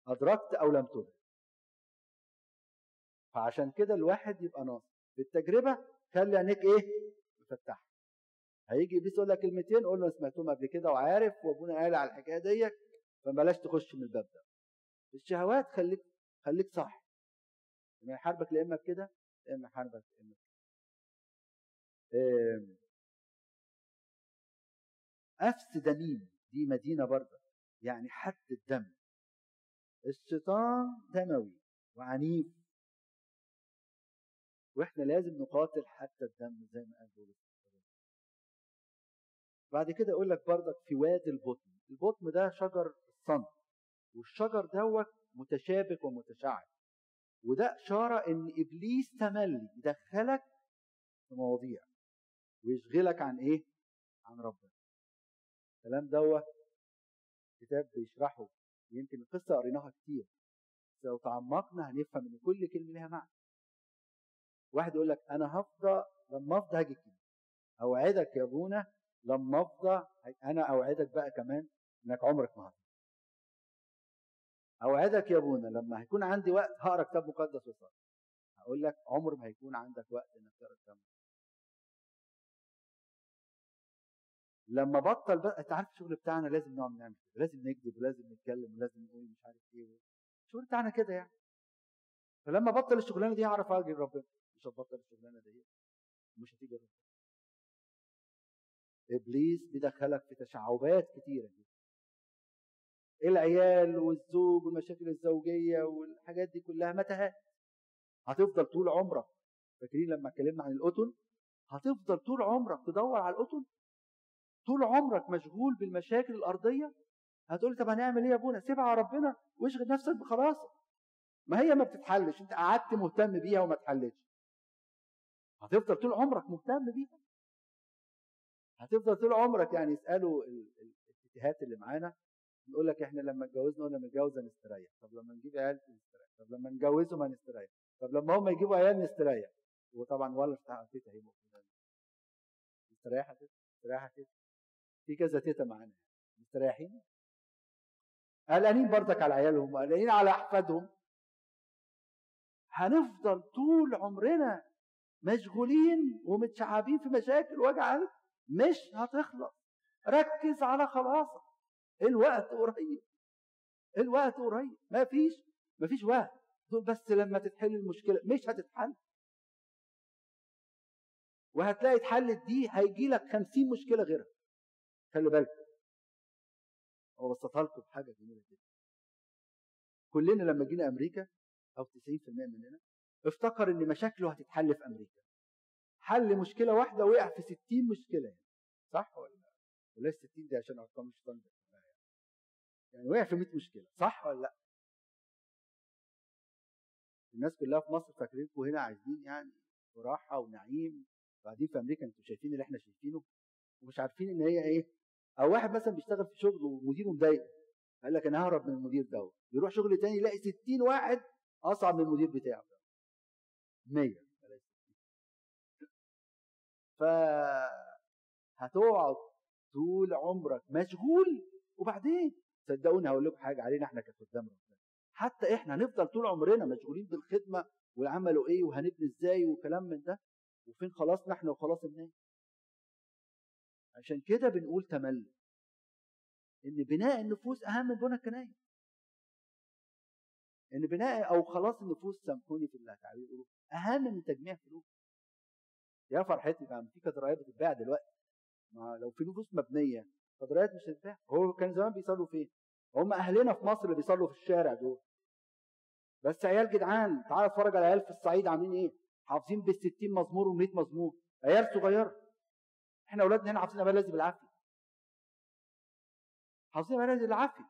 أدركت أو لم تدرك. فعشان كده الواحد يبقى ناصح في التجربه خلي عينيك إيه؟ مفتحة. هيجي إبليس يقول لك كلمتين قول له سمعتهم قبل كده وعارف وأبونا قال على الحكاية ديت فبلاش تخش من الباب ده. الشهوات خليك خليك صح. لما يحاربك لا إما بكده إما يحاربك لا إما أفس دميم دي مدينة برضه يعني حد الدم. الشيطان دموي وعنيف. وإحنا لازم نقاتل حتى الدم زي ما قال بولس. بعد كده أقول لك برضك في وادي البطن. البطن ده شجر الصنف والشجر دوت متشابك ومتشعب. وده إشارة إن إبليس تملي يدخلك في مواضيع ويشغلك عن إيه؟ عن ربنا. الكلام دوت كتاب بيشرحه يمكن القصة قريناها كتير بس لو تعمقنا هنفهم إن كل كلمة لها معنى. واحد يقول لك أنا هفضى لما أفضى هاجي الكنيسه أوعدك يا أبونا لما أفضى أنا أوعدك بقى كمان إنك عمرك ما هتفضى. أوعدك يا ابونا لما هيكون عندي وقت هقرأ كتاب مقدس وصلي. هقول لك عمر ما هيكون عندك وقت إنك تقرأ كتاب لما بطل بقى أنت عارف الشغل بتاعنا لازم نقعد نعمل كده لازم نكذب ولازم نتكلم ولازم نقول مش عارف إيه الشغل بتاعنا كده يعني. فلما بطل الشغلانة دي هعرف أجي ربنا مش هتبطل الشغلانة دي مش هتيجي ربنا إبليس بيدخلك في تشعبات كتيرة جدا. العيال والزوج والمشاكل الزوجية والحاجات دي كلها متاهات هتفضل طول عمرك. فاكرين لما اتكلمنا عن القطن؟ هتفضل طول عمرك تدور على القطن؟ طول عمرك مشغول بالمشاكل الأرضية؟ هتقول طب هنعمل إيه يا أبونا؟ سيبها على ربنا واشغل نفسك بخلاص. ما هي ما بتتحلش أنت قعدت مهتم بيها وما اتحلتش. هتفضل طول عمرك مهتم بيها. هتفضل طول عمرك يعني يسالوا الاتهات اللي معانا. نقول لك إحنا لما اتجوزنا قلنا نتجوز هنستريح طب لما نجيب عيال نستريح. طب لما نجوزهم هنستريح. طب لما هم يجيبوا عيال نستريح. وطبعا ولا تيتا هي موجوده مستريحة تيتا؟ مستريحة تيتا؟ في كذا تيتا معانا. مستريحين؟ قلقانين برضك على عيالهم. وقلقانين على أحفادهم. هنفضل طول عمرنا مشغولين ومتشعبين في مشاكل وجع مش هتخلص. ركز على خلاصك. الوقت قريب. الوقت قريب. ما فيش ما فيش وقت. دول بس لما تتحل المشكلة مش هتتحل. وهتلاقي اتحلت دي هيجي لك 50 مشكلة غيرها. خلي بالك. هو بسطها لكم بحاجه جميلة جدا. كلنا لما جينا أمريكا أو 90% مننا افتكر إن مشاكله هتتحل في أمريكا. حل مشكلة واحدة وقع في 60 مشكلة يعني. صح ولا؟ لا؟ ولا 60 دي عشان أرقام الشيطان يعني وقع في 100 مشكلة صح ولا لأ؟ الناس كلها في مصر فاكرينكم هنا عايزين يعني راحه ونعيم وبعدين في أمريكا أنتوا شايفين اللي إحنا شايفينه ومش عارفين إن هي إيه؟ أو واحد مثلا بيشتغل في شغل ومديره مضايقه قال لك أنا ههرب من المدير دوت يروح شغل تاني يلاقي 60 واحد أصعب من المدير بتاعه. 100 ف هتقعد طول عمرك مشغول وبعدين صدقوني هقول لكم حاجة علينا إحنا كخدام ربنا. حتى إحنا هنفضل طول عمرنا مشغولين بالخدمة وعملوا إيه وهنبني إزاي وكلام من ده وفين خلاصنا إحنا وخلاص الناس. عشان كده بنقول تملي. إن بناء النفوس أهم من بناء الكنايس إن بناء أو خلاص النفوس سامحوني في التعبير يقولوا أهم من تجميع فلوس يا فرحتي بقى في كاتدرائيات بتتباع دلوقتي. ما لو في نفوس مبنية كاتدرائيات مش هتتباع. هو كان زمان بيصلوا فين؟ هم أهلنا في مصر اللي بيصلوا في الشارع دول. بس عيال جدعان تعال اتفرج على عيال في الصعيد عاملين إيه؟ حافظين بال 60 مزمور و100 مزمور. عيال صغيرة. إحنا أولادنا هنا حافظين ابا بالعافية. حافظين ابا بالعافية.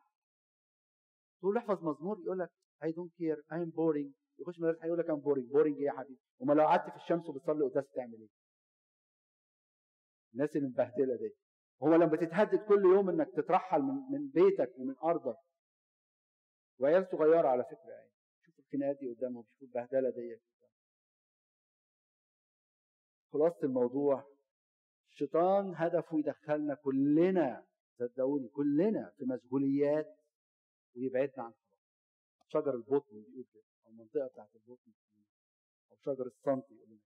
تقول له احفظ مزمور يقول لك I don't care I'm boring. يخش مدرسة هيقول لك I'm boring. Boring إيه يا حبيبي؟ وما لو قعدت في الشمس وبتصلي قداس تعمل إيه؟ الناس اللي مبهدله دي. هو لما بتتهدد كل يوم إنك تترحل من من بيتك ومن أرضك. وعيال صغيرة على فكرة يعني شوفوا الخناقات دي قدامهم شوفوا البهدلة دي خلاصة الموضوع الشيطان هدفه يدخلنا كلنا صدقوني كلنا في مشغوليات ويبعدنا عن شجر البطن بيقول كده أو المنطقة بتاعت البطن أو شجر السنتي يقول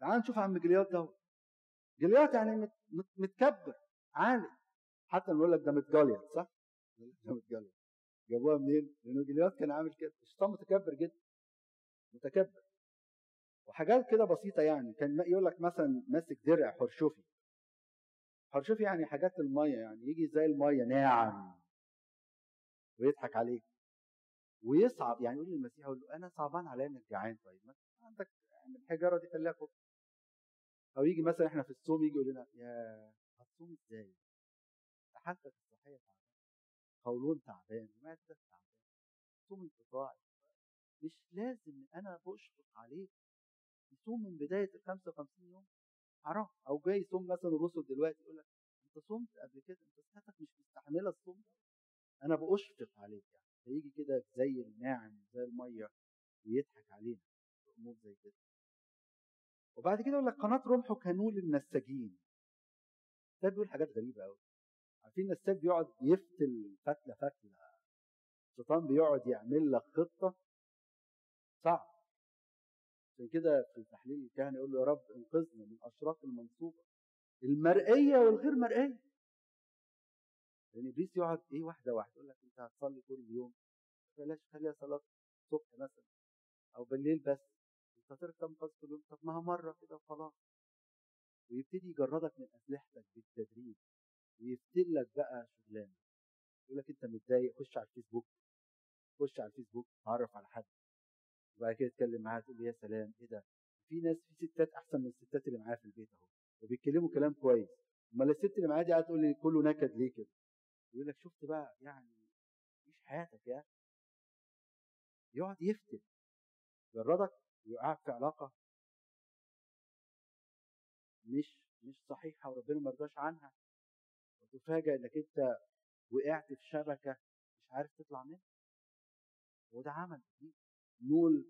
تعال نشوف عم جليات دوت جليات يعني متكبر عالي حتى نقول لك ده متجليط صح؟ ده متجليط. جابوها منين؟ لأنه جليات كان عامل كده. الشيطان متكبر جدا. متكبر. وحاجات كده بسيطة يعني. كان يقول لك مثلا ماسك درع حرشفي حرشفي يعني حاجات المية يعني. يجي زي المية ناعم. ويضحك عليك. ويصعب. يعني يقول للمسيح يقول له أنا صعبان عليا إنك جعان طيب. ما عندك الحجارة دي خليها أو يجي مثلا إحنا في الصوم يجي يقول لنا يا هتصوم إزاي؟ حالتك الصحية تعبان قولون تعبان معدتك تعبان. صوم انقطاعي مش لازم أنا بشفق عليك. يصوم من بداية ال 55 يوم حرام. أو جاي يصوم مثلا الرسل دلوقتي يقول لك أنت صمت قبل كده أنت صحتك مش مستحملة الصوم أنا بأشفق عليك يعني. فيجي كده زي الناعم زي المية ويضحك علينا. امور زي كده. وبعد كده يقول لك قناة رمحه كانوا للنساجين ده بيقول حاجات غريبة قوي عارفين النساج بيقعد يفتل فتلة فتلة. الشيطان بيقعد يعمل لك خطة. صعب. عشان كده في التحليل الكهني يقول له يا رب انقذنا من اشراق المنصوبة. المرئية والغير مرئية. لأن إبليس يقعد إيه واحدة واحدة؟ يقول لك أنت هتصلي كل يوم. بلاش خليها صلاة الصبح مثلا. أو بالليل بس. انت هتركب يوم طب ما مرة كده وخلاص. ويبتدي يجردك من اسلحتك بالتدريج ويفتل لك بقى شغلانة. يقول لك أنت متضايق خش على الفيسبوك. خش على الفيسبوك تعرف على حد. وبعد كده تتكلم معاها تقول يا سلام إيه ده؟ في ناس في ستات أحسن من الستات اللي معايا في البيت أهو. وبيتكلموا كلام كويس. أمال الست اللي معايا دي قاعدة تقول لي كله نكد ليه كده؟ يقول لك شفت بقى يعني عيش حياتك يا أخي يقعد يفتن يجردك ويوقعك في علاقة مش مش صحيحة وربنا ما رضاش عنها. وتفاجئ إنك أنت وقعت في شبكة مش عارف تطلع منها. وده عمل نول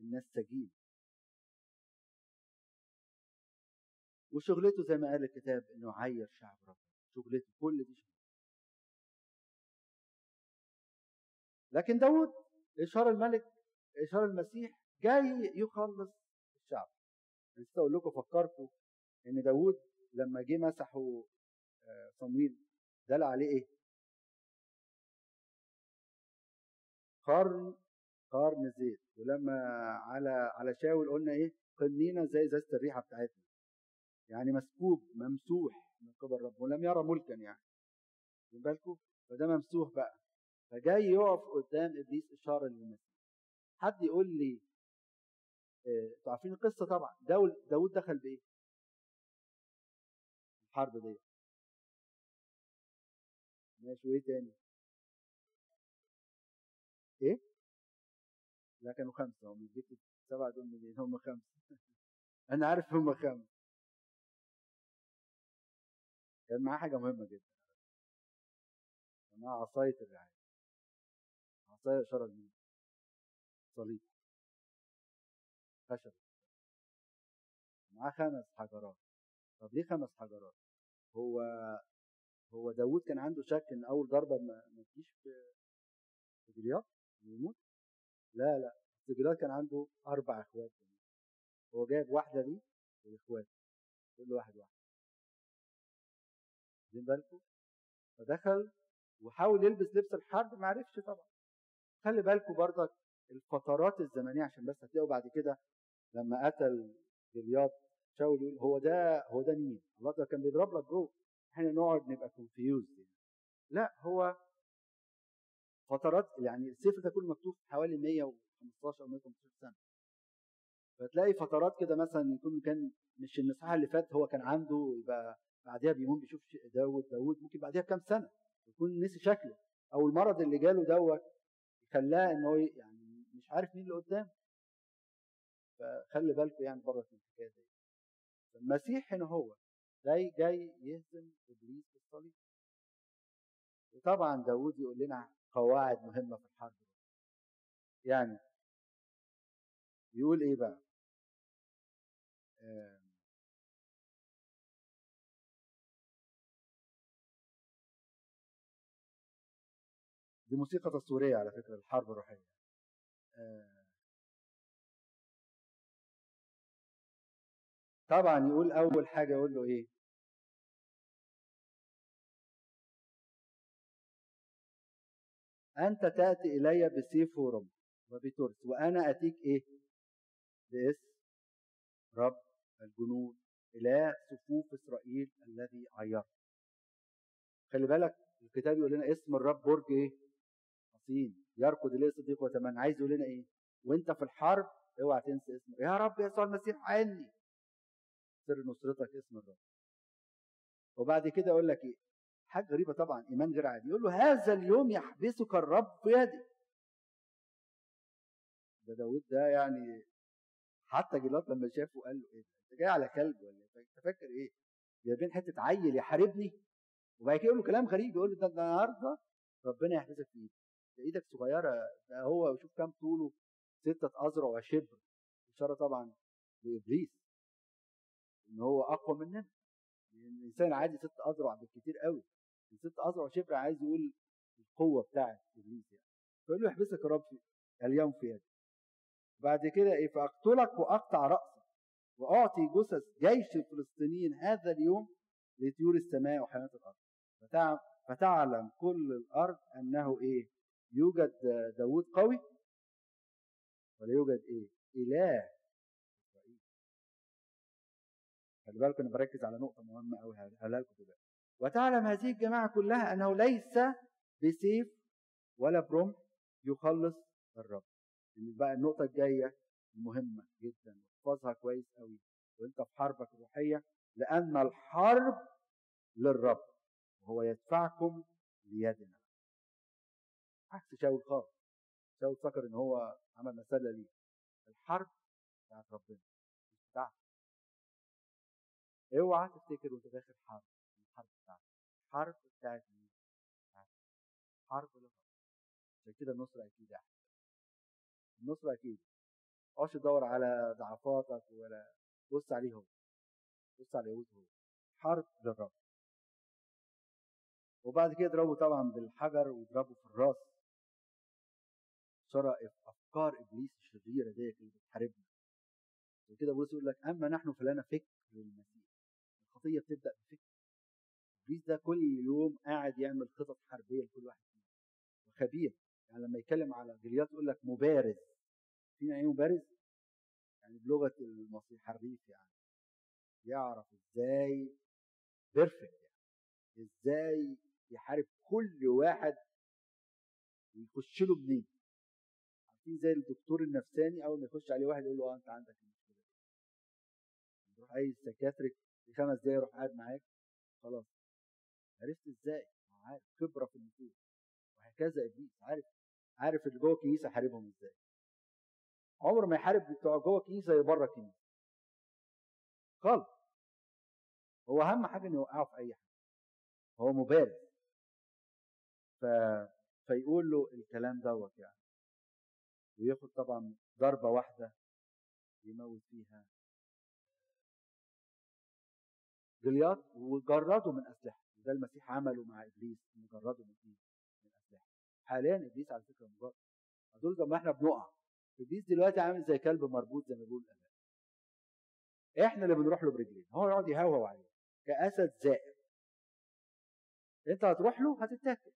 النساجين وشغلته زي ما قال الكتاب إنه عير شعب ربنا. شغلته كل دي شغلته. لكن داود إشارة الملك إشارة المسيح جاي يخلص الشعب. نسيت أقول لكم فكركم إن داوود لما جه مسحوا آه، صمويل دل عليه إيه؟ قرن قرن زيت. ولما على على شاول قلنا إيه؟ قنينة زي إزازة الريحة بتاعتنا. يعني مسكوب ممسوح من قبل رب ولم يرى ملكا يعني. واخدين بالكم؟ فده ممسوح بقى. فجاي يقف قدام إبليس إشارة للمسيح. حد يقول لي أنتوا عارفين القصة طبعا داود داود دخل بإيه؟ الحرب دي ماشي وإيه تاني؟ إيه؟ لا كانوا خمسة هم جبت السبعه دول منين؟ هم خمسة (laughs) أنا عارف هم خمسة كان معاه حاجة مهمة جدا كان معاه عصاية الرعاية عصاية اشاره لمين؟ صليب خشب. معاه خمس حجرات. طب ليه خمس حجرات؟ هو هو داوود كان عنده شك إن أول ضربة ما, تجيش في جليات يموت؟ لا لا. جليات كان عنده أربع إخوات هو جايب واحدة دي والإخوات. كل واحد واحد. واخدين بالكم؟ فدخل وحاول يلبس لبس الحرب ما عرفش طبعا. خلي بالكم برضك الفترات الزمنية عشان بس هتلاقوا بعد كده لما قتل جليات شاول يقول هو ده هو ده مين؟ الله ده كان بيضرب لك جوه إحنا نقعد نبقى كونفيوز يعني. لا هو فترات يعني السفر ده كله مكتوب حوالي 115 أو 115 سنة فتلاقي فترات كده مثلا يكون كان مش النصيحه اللي فات هو كان عنده يبقى بعدها بيومين بيشوف داود داود ممكن بعدها بكام سنة يكون نسي شكله أو المرض اللي جاله دوت خلاه إن هو يعني مش عارف مين اللي قدام فخلي بالكم يعني بره الحكاية دي. المسيح هنا هو. جاي جاي يهزم إبليس بالصليب. وطبعا داود يقول لنا قواعد مهمة في الحرب. يعني يقول إيه بقى؟ دي موسيقى تصويرية على فكرة الحرب الروحية. طبعا يقول أول حاجة يقول له إيه؟ أنت تأتي إلي بسيف ورمح وبترس وأنا أتيك إيه؟ باسم رب الجنود إله صفوف إسرائيل الذي عيرت. خلي بالك الكتاب يقول لنا اسم الرب برج إيه؟ حصين يركض إليه صديق وتمن عايز يقول لنا إيه؟ وأنت في الحرب أوعى تنسى اسمه. يا رب يسوع المسيح عني سر نصرتك اسم الرب. وبعد كده يقول لك إيه؟ حاجة غريبة طبعا إيمان غير عادي. يقول له هذا اليوم يحبسك الرب في يدي ده داود ده يعني حتى جلاد لما شافه قال له إيه أنت جاي على كلب ولا إيه؟ أنت فاكر إيه؟ جايبين حتة عيل يحاربني. وبعد كده يقول له كلام غريب يقول له ده النهارده ربنا يحبسك في إيدك. ده إيدك صغيرة ده هو شوف كام طوله ستة أذرع وشبر. إشارة طبعا لإبليس. إن هو أقوى مننا لأن الإنسان عادي ست أذرع بالكتير قوي ست أذرع وشبر عايز يقول القوة بتاعت إبليس يعني. فيقول له يحبسك في اليوم في يدي بعد كده إيه فأقتلك وأقطع رأسك وأعطي جثث جيش الفلسطينيين هذا اليوم لطيور السماء وحيوانات الأرض. فتعلم كل الأرض أنه إيه يوجد داوود قوي ولا يوجد إيه إله خلي بالكم أنا بركز على نقطة مهمة قوي هقولها لكم دلوقتي وتعلم هذه الجماعة كلها أنه ليس بسيف ولا برمح يخلص الرب. بقى النقطة الجاية المهمه جدا احفظها كويس قوي وأنت في حربك الروحية لأن الحرب للرب وهو يدفعكم ليدنا. عكس شاول خالص. شاول فكر إن هو عمل مسألة ليه. الحرب بتاعت ربنا مش بتاعتك أوعى تفتكر وأنت داخل حرب الحرب بتاعتك. الحرب بتاعت مين؟ حرب للرب عشان كده النصرة أكيد أحسن النصرة أكيد. ما تدور على ضعفاتك ولا بص عليه هو. بص على اليهود هو. حرب للرب وبعد كده يضربوا طبعا بالحجر ويضربوا في الراس. شرع أفكار إبليس الشريرة ديت اللي بتحاربنا. كده بولس يقول لك أما نحن فلنا فكر للمسيح الخطيه بتبدأ بفكر. ابليس ده كل يوم قاعد يعمل خطط حربية لكل واحد فينا. وخبير. يعني لما يتكلم على جليات يقول لك مبارز. فينا إيه مبارز؟ يعني بلغة المصري حريف يعني. يعرف إزاي perfect يعني. إزاي يحارب كل واحد ويخش له منين عارفين زي الدكتور النفساني أول ما يخش عليه واحد يقول له آه أنت عندك المشكلة دي. يروح اي سكاتريك في خمس دقايق يروح قاعد معاك خلاص. عرفت إزاي؟ عارف خبرة في النفوس. وهكذا إبليس عارف عارف اللي جوه الكنيسة حاربهم إزاي. عمره ما يحارب بتوع جوه الكنيسة زي بره الكنيسة. خالص هو أهم حاجة إنه يوقعه في أي حاجة. هو مبارز. ف... فيقول له الكلام دوت يعني. وياخد طبعا ضربة واحدة يموت فيها جليات وجرده من أسلحة وده المسيح عمله مع إبليس انه جرده من إيه؟ من أسلحة. حاليا إبليس على فكرة مجرد. دول لما إحنا بنقع. إبليس دلوقتي عامل زي كلب مربوط زي ما بيقول الاباء إحنا اللي بنروح له برجلين. هو يقعد يهوهو عليه. كأسد زائر. أنت هتروح له هتتاكل.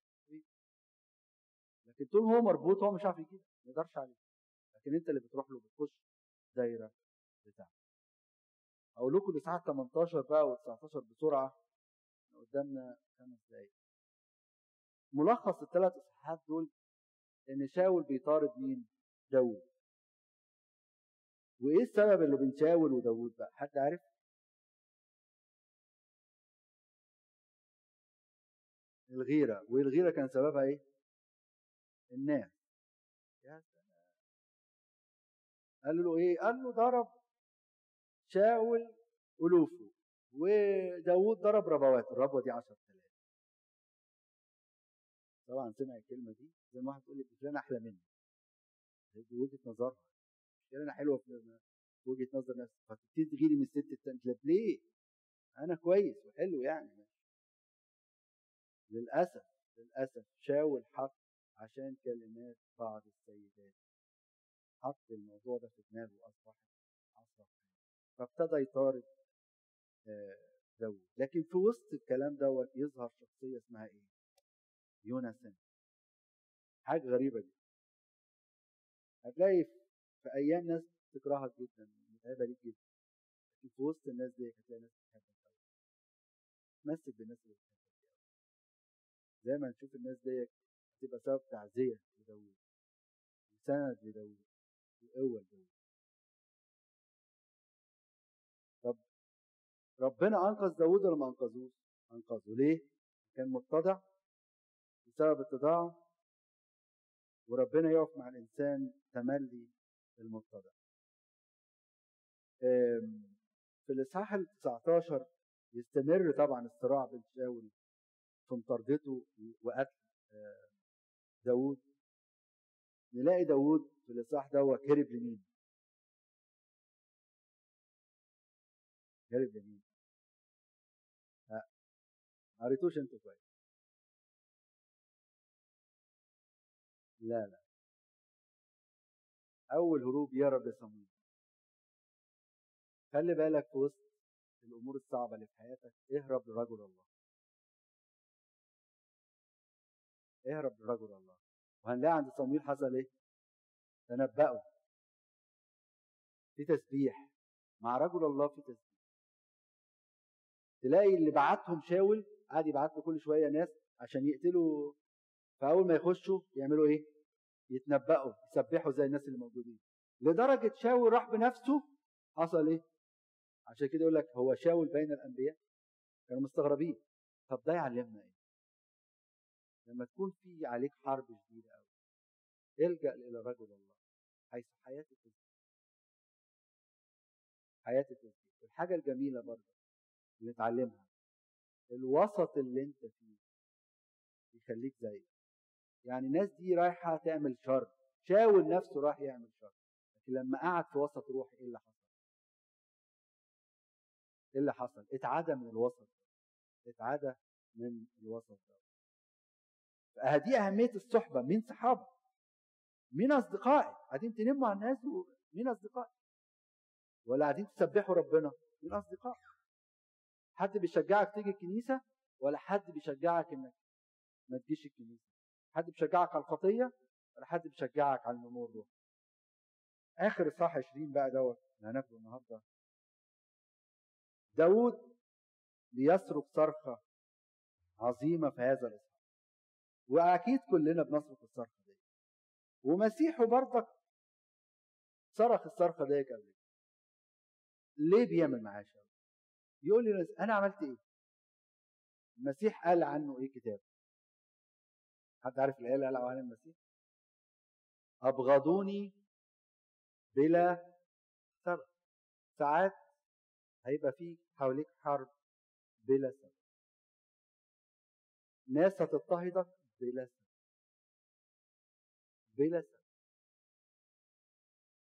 لكن طول هو مربوط هو مش عارف يجيب ما يقدرش عليه. لكن أنت اللي بتروح له بتخش دايرة بتاعته. أقول لكم الاصحاح 18 بقى و19 بسرعة قدامنا خمس دقايق ملخص الثلاث اصحاحات دول إن شاول بيطارد مين؟ داوود وإيه السبب اللي بين شاول وداوود بقى؟ حد عارف؟ الغيرة والغيرة كان سببها إيه؟ الناس قال له إيه؟ قال له ضرب شاول ألوفه وداوود ضرب ربوات الربوة دي 10000 طبعا سمع الكلمة دي زي ما واحد تقول لي فلان أحلى مني دي وجهة نظرها. فلانة حلوة في وجهة نظر نفسي فتبتدي تغيري من الست التانية. ليه؟ أنا كويس وحلو يعني. للأسف للأسف شاول حط عشان كلمات بعض السيدات. حط الموضوع ده في دماغه وأصبحت أصبح فابتدى يطارد داود لكن في وسط الكلام دوت يظهر شخصية اسمها إيه؟ يونسان حاجة غريبة جدا. هتلاقي في أيام ناس تكرهك جدا متعبة ليك جدا. لكن في وسط الناس دي هتلاقي ناس بتحبك أوي. تمسك بالناس اللي بتحبك زي ما نشوف الناس دي هتبقى سبب تعزية لداود وسند لداود وقوة لداود ربنا أنقذ داوود ولا ما أنقذوش؟ أنقذه ليه؟ كان متضع بسبب اتضاعه وربنا يقف مع الإنسان تملي المتضع. في الإصحاح ال 19 يستمر طبعا الصراع بين شاول في مطاردته وقتل داوود نلاقي داوود في الإصحاح دوت هرب لمين؟ هرب لمين؟ ما قريتوش أنتوا كويس. لا لا. أول هروب يهرب لصمويل خلي بالك في وسط الأمور الصعبة اللي في حياتك اهرب لرجل الله. اهرب لرجل الله. وهنلاقي عند صمويل حصل إيه؟ تنبأوا في تسبيح. مع رجل الله في تسبيح. تلاقي اللي بعتهم شاول قعد يبعت له كل شوية ناس عشان يقتلوا فأول ما يخشوا يعملوا إيه؟ يتنبأوا يسبحوا زي الناس اللي موجودين لدرجة شاول راح بنفسه حصل إيه؟ عشان كده يقول لك هو شاول بين الأنبياء كانوا مستغربين طب ده يعلمنا إيه؟ لما تكون في عليك حرب شديدة قوي إلجأ إلى رجل الله حيث حياتك حياتك الحاجة الجميلة برضه اللي نتعلمها الوسط اللي انت فيه يخليك زيه يعني الناس دي رايحة تعمل شر شاول نفسه راح يعمل شر لكن لما قعد في وسط روحي إيه اللي حصل؟ إيه اللي حصل؟ اتعدى من الوسط ده اتعدى من الوسط ده. فدي أهمية الصحبة مين صحابك مين أصدقائك؟ قاعدين تلموا على الناس مين أصدقائك؟ ولا قاعدين تسبحوا ربنا؟ من اصدقاء حد بيشجعك تيجي الكنيسة ولا حد بيشجعك إنك ما تجيش الكنيسة؟ حد بيشجعك على الخطية ولا حد بيشجعك على النمو الروحي آخر اصحاح 20 بقى دوت اللي هناخده النهارده. داود ليصرخ صرخة عظيمة في هذا الإصحاح. وأكيد كلنا بنصرخ الصرخة دي. ومسيحه برضك صرخ الصرخة دي قبل ليه بيعمل معاه شر يقول لي أنا عملت إيه؟ المسيح قال عنه إيه كتاب حد عارف الايه اللي قالها عن المسيح؟ أبغضوني بلا سبب. ساعات هيبقى في حواليك حرب بلا سبب. ناس هتضطهدك بلا سبب. بلا سبب.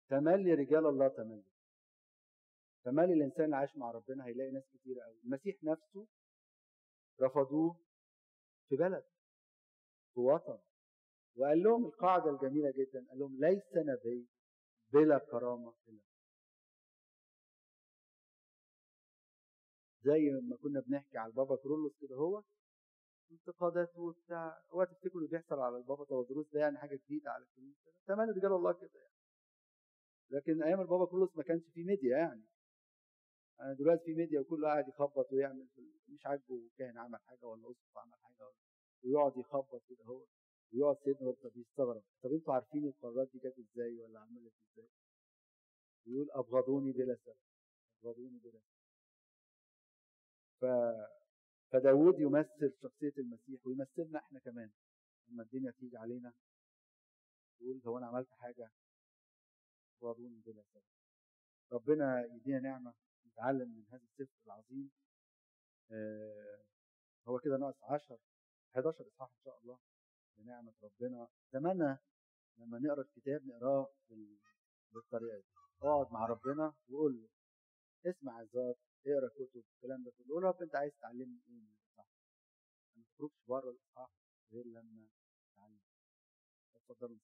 تملي رجال الله تملي. تملي الإنسان اللي عايش مع ربنا هيلاقي ناس كتير قوي المسيح نفسه رفضوه في بلد في وطن وقال لهم القاعدة الجميلة جدا قال لهم ليس نبي بلا كرامة إلا زي ما كنا بنحكي على البابا كرولوس كده هو انتقادات وبتاع. هو تفتكروا اللي بيحصل على البابا تودروس ده يعني حاجة جديدة على الكنيسة تمام رجال الله كده يعني. لكن أيام البابا كرولوس ما كانش في ميديا يعني. أنا دلوقتي في ميديا وكله قاعد يخبط ويعمل مش عاجبه كاهن عمل حاجة ولا أسقف عمل حاجة ويقعد يخبط كده هو. ويقعد سيدنا طب يستغرب. طب أنتوا عارفين القرارات دي جت إزاي ولا عملت إزاي؟ يقول أبغضوني بلا سبب. أبغضوني بلا سبب. ف فداود يمثل شخصية المسيح ويمثلنا إحنا كمان. لما الدنيا تيجي علينا يقول هو أنا عملت حاجة؟ أبغضوني بلا سبب. ربنا يدينا نعمة. نتعلم من هذا السفر العظيم. آه هو كده ناقص 10 11 إصحاح إن شاء الله بنعمة ربنا. أتمنى لما نقرأ الكتاب نقراه بالطريقة دي. اقعد مع ربنا وقول له اسمع الذات اقرأ كتب الكلام ده كله. قول له أنت عايز تعلمني إيه من الإصحاح؟ ما تخرجش بره الإصحاح غير لما تتعلم اتفضلوا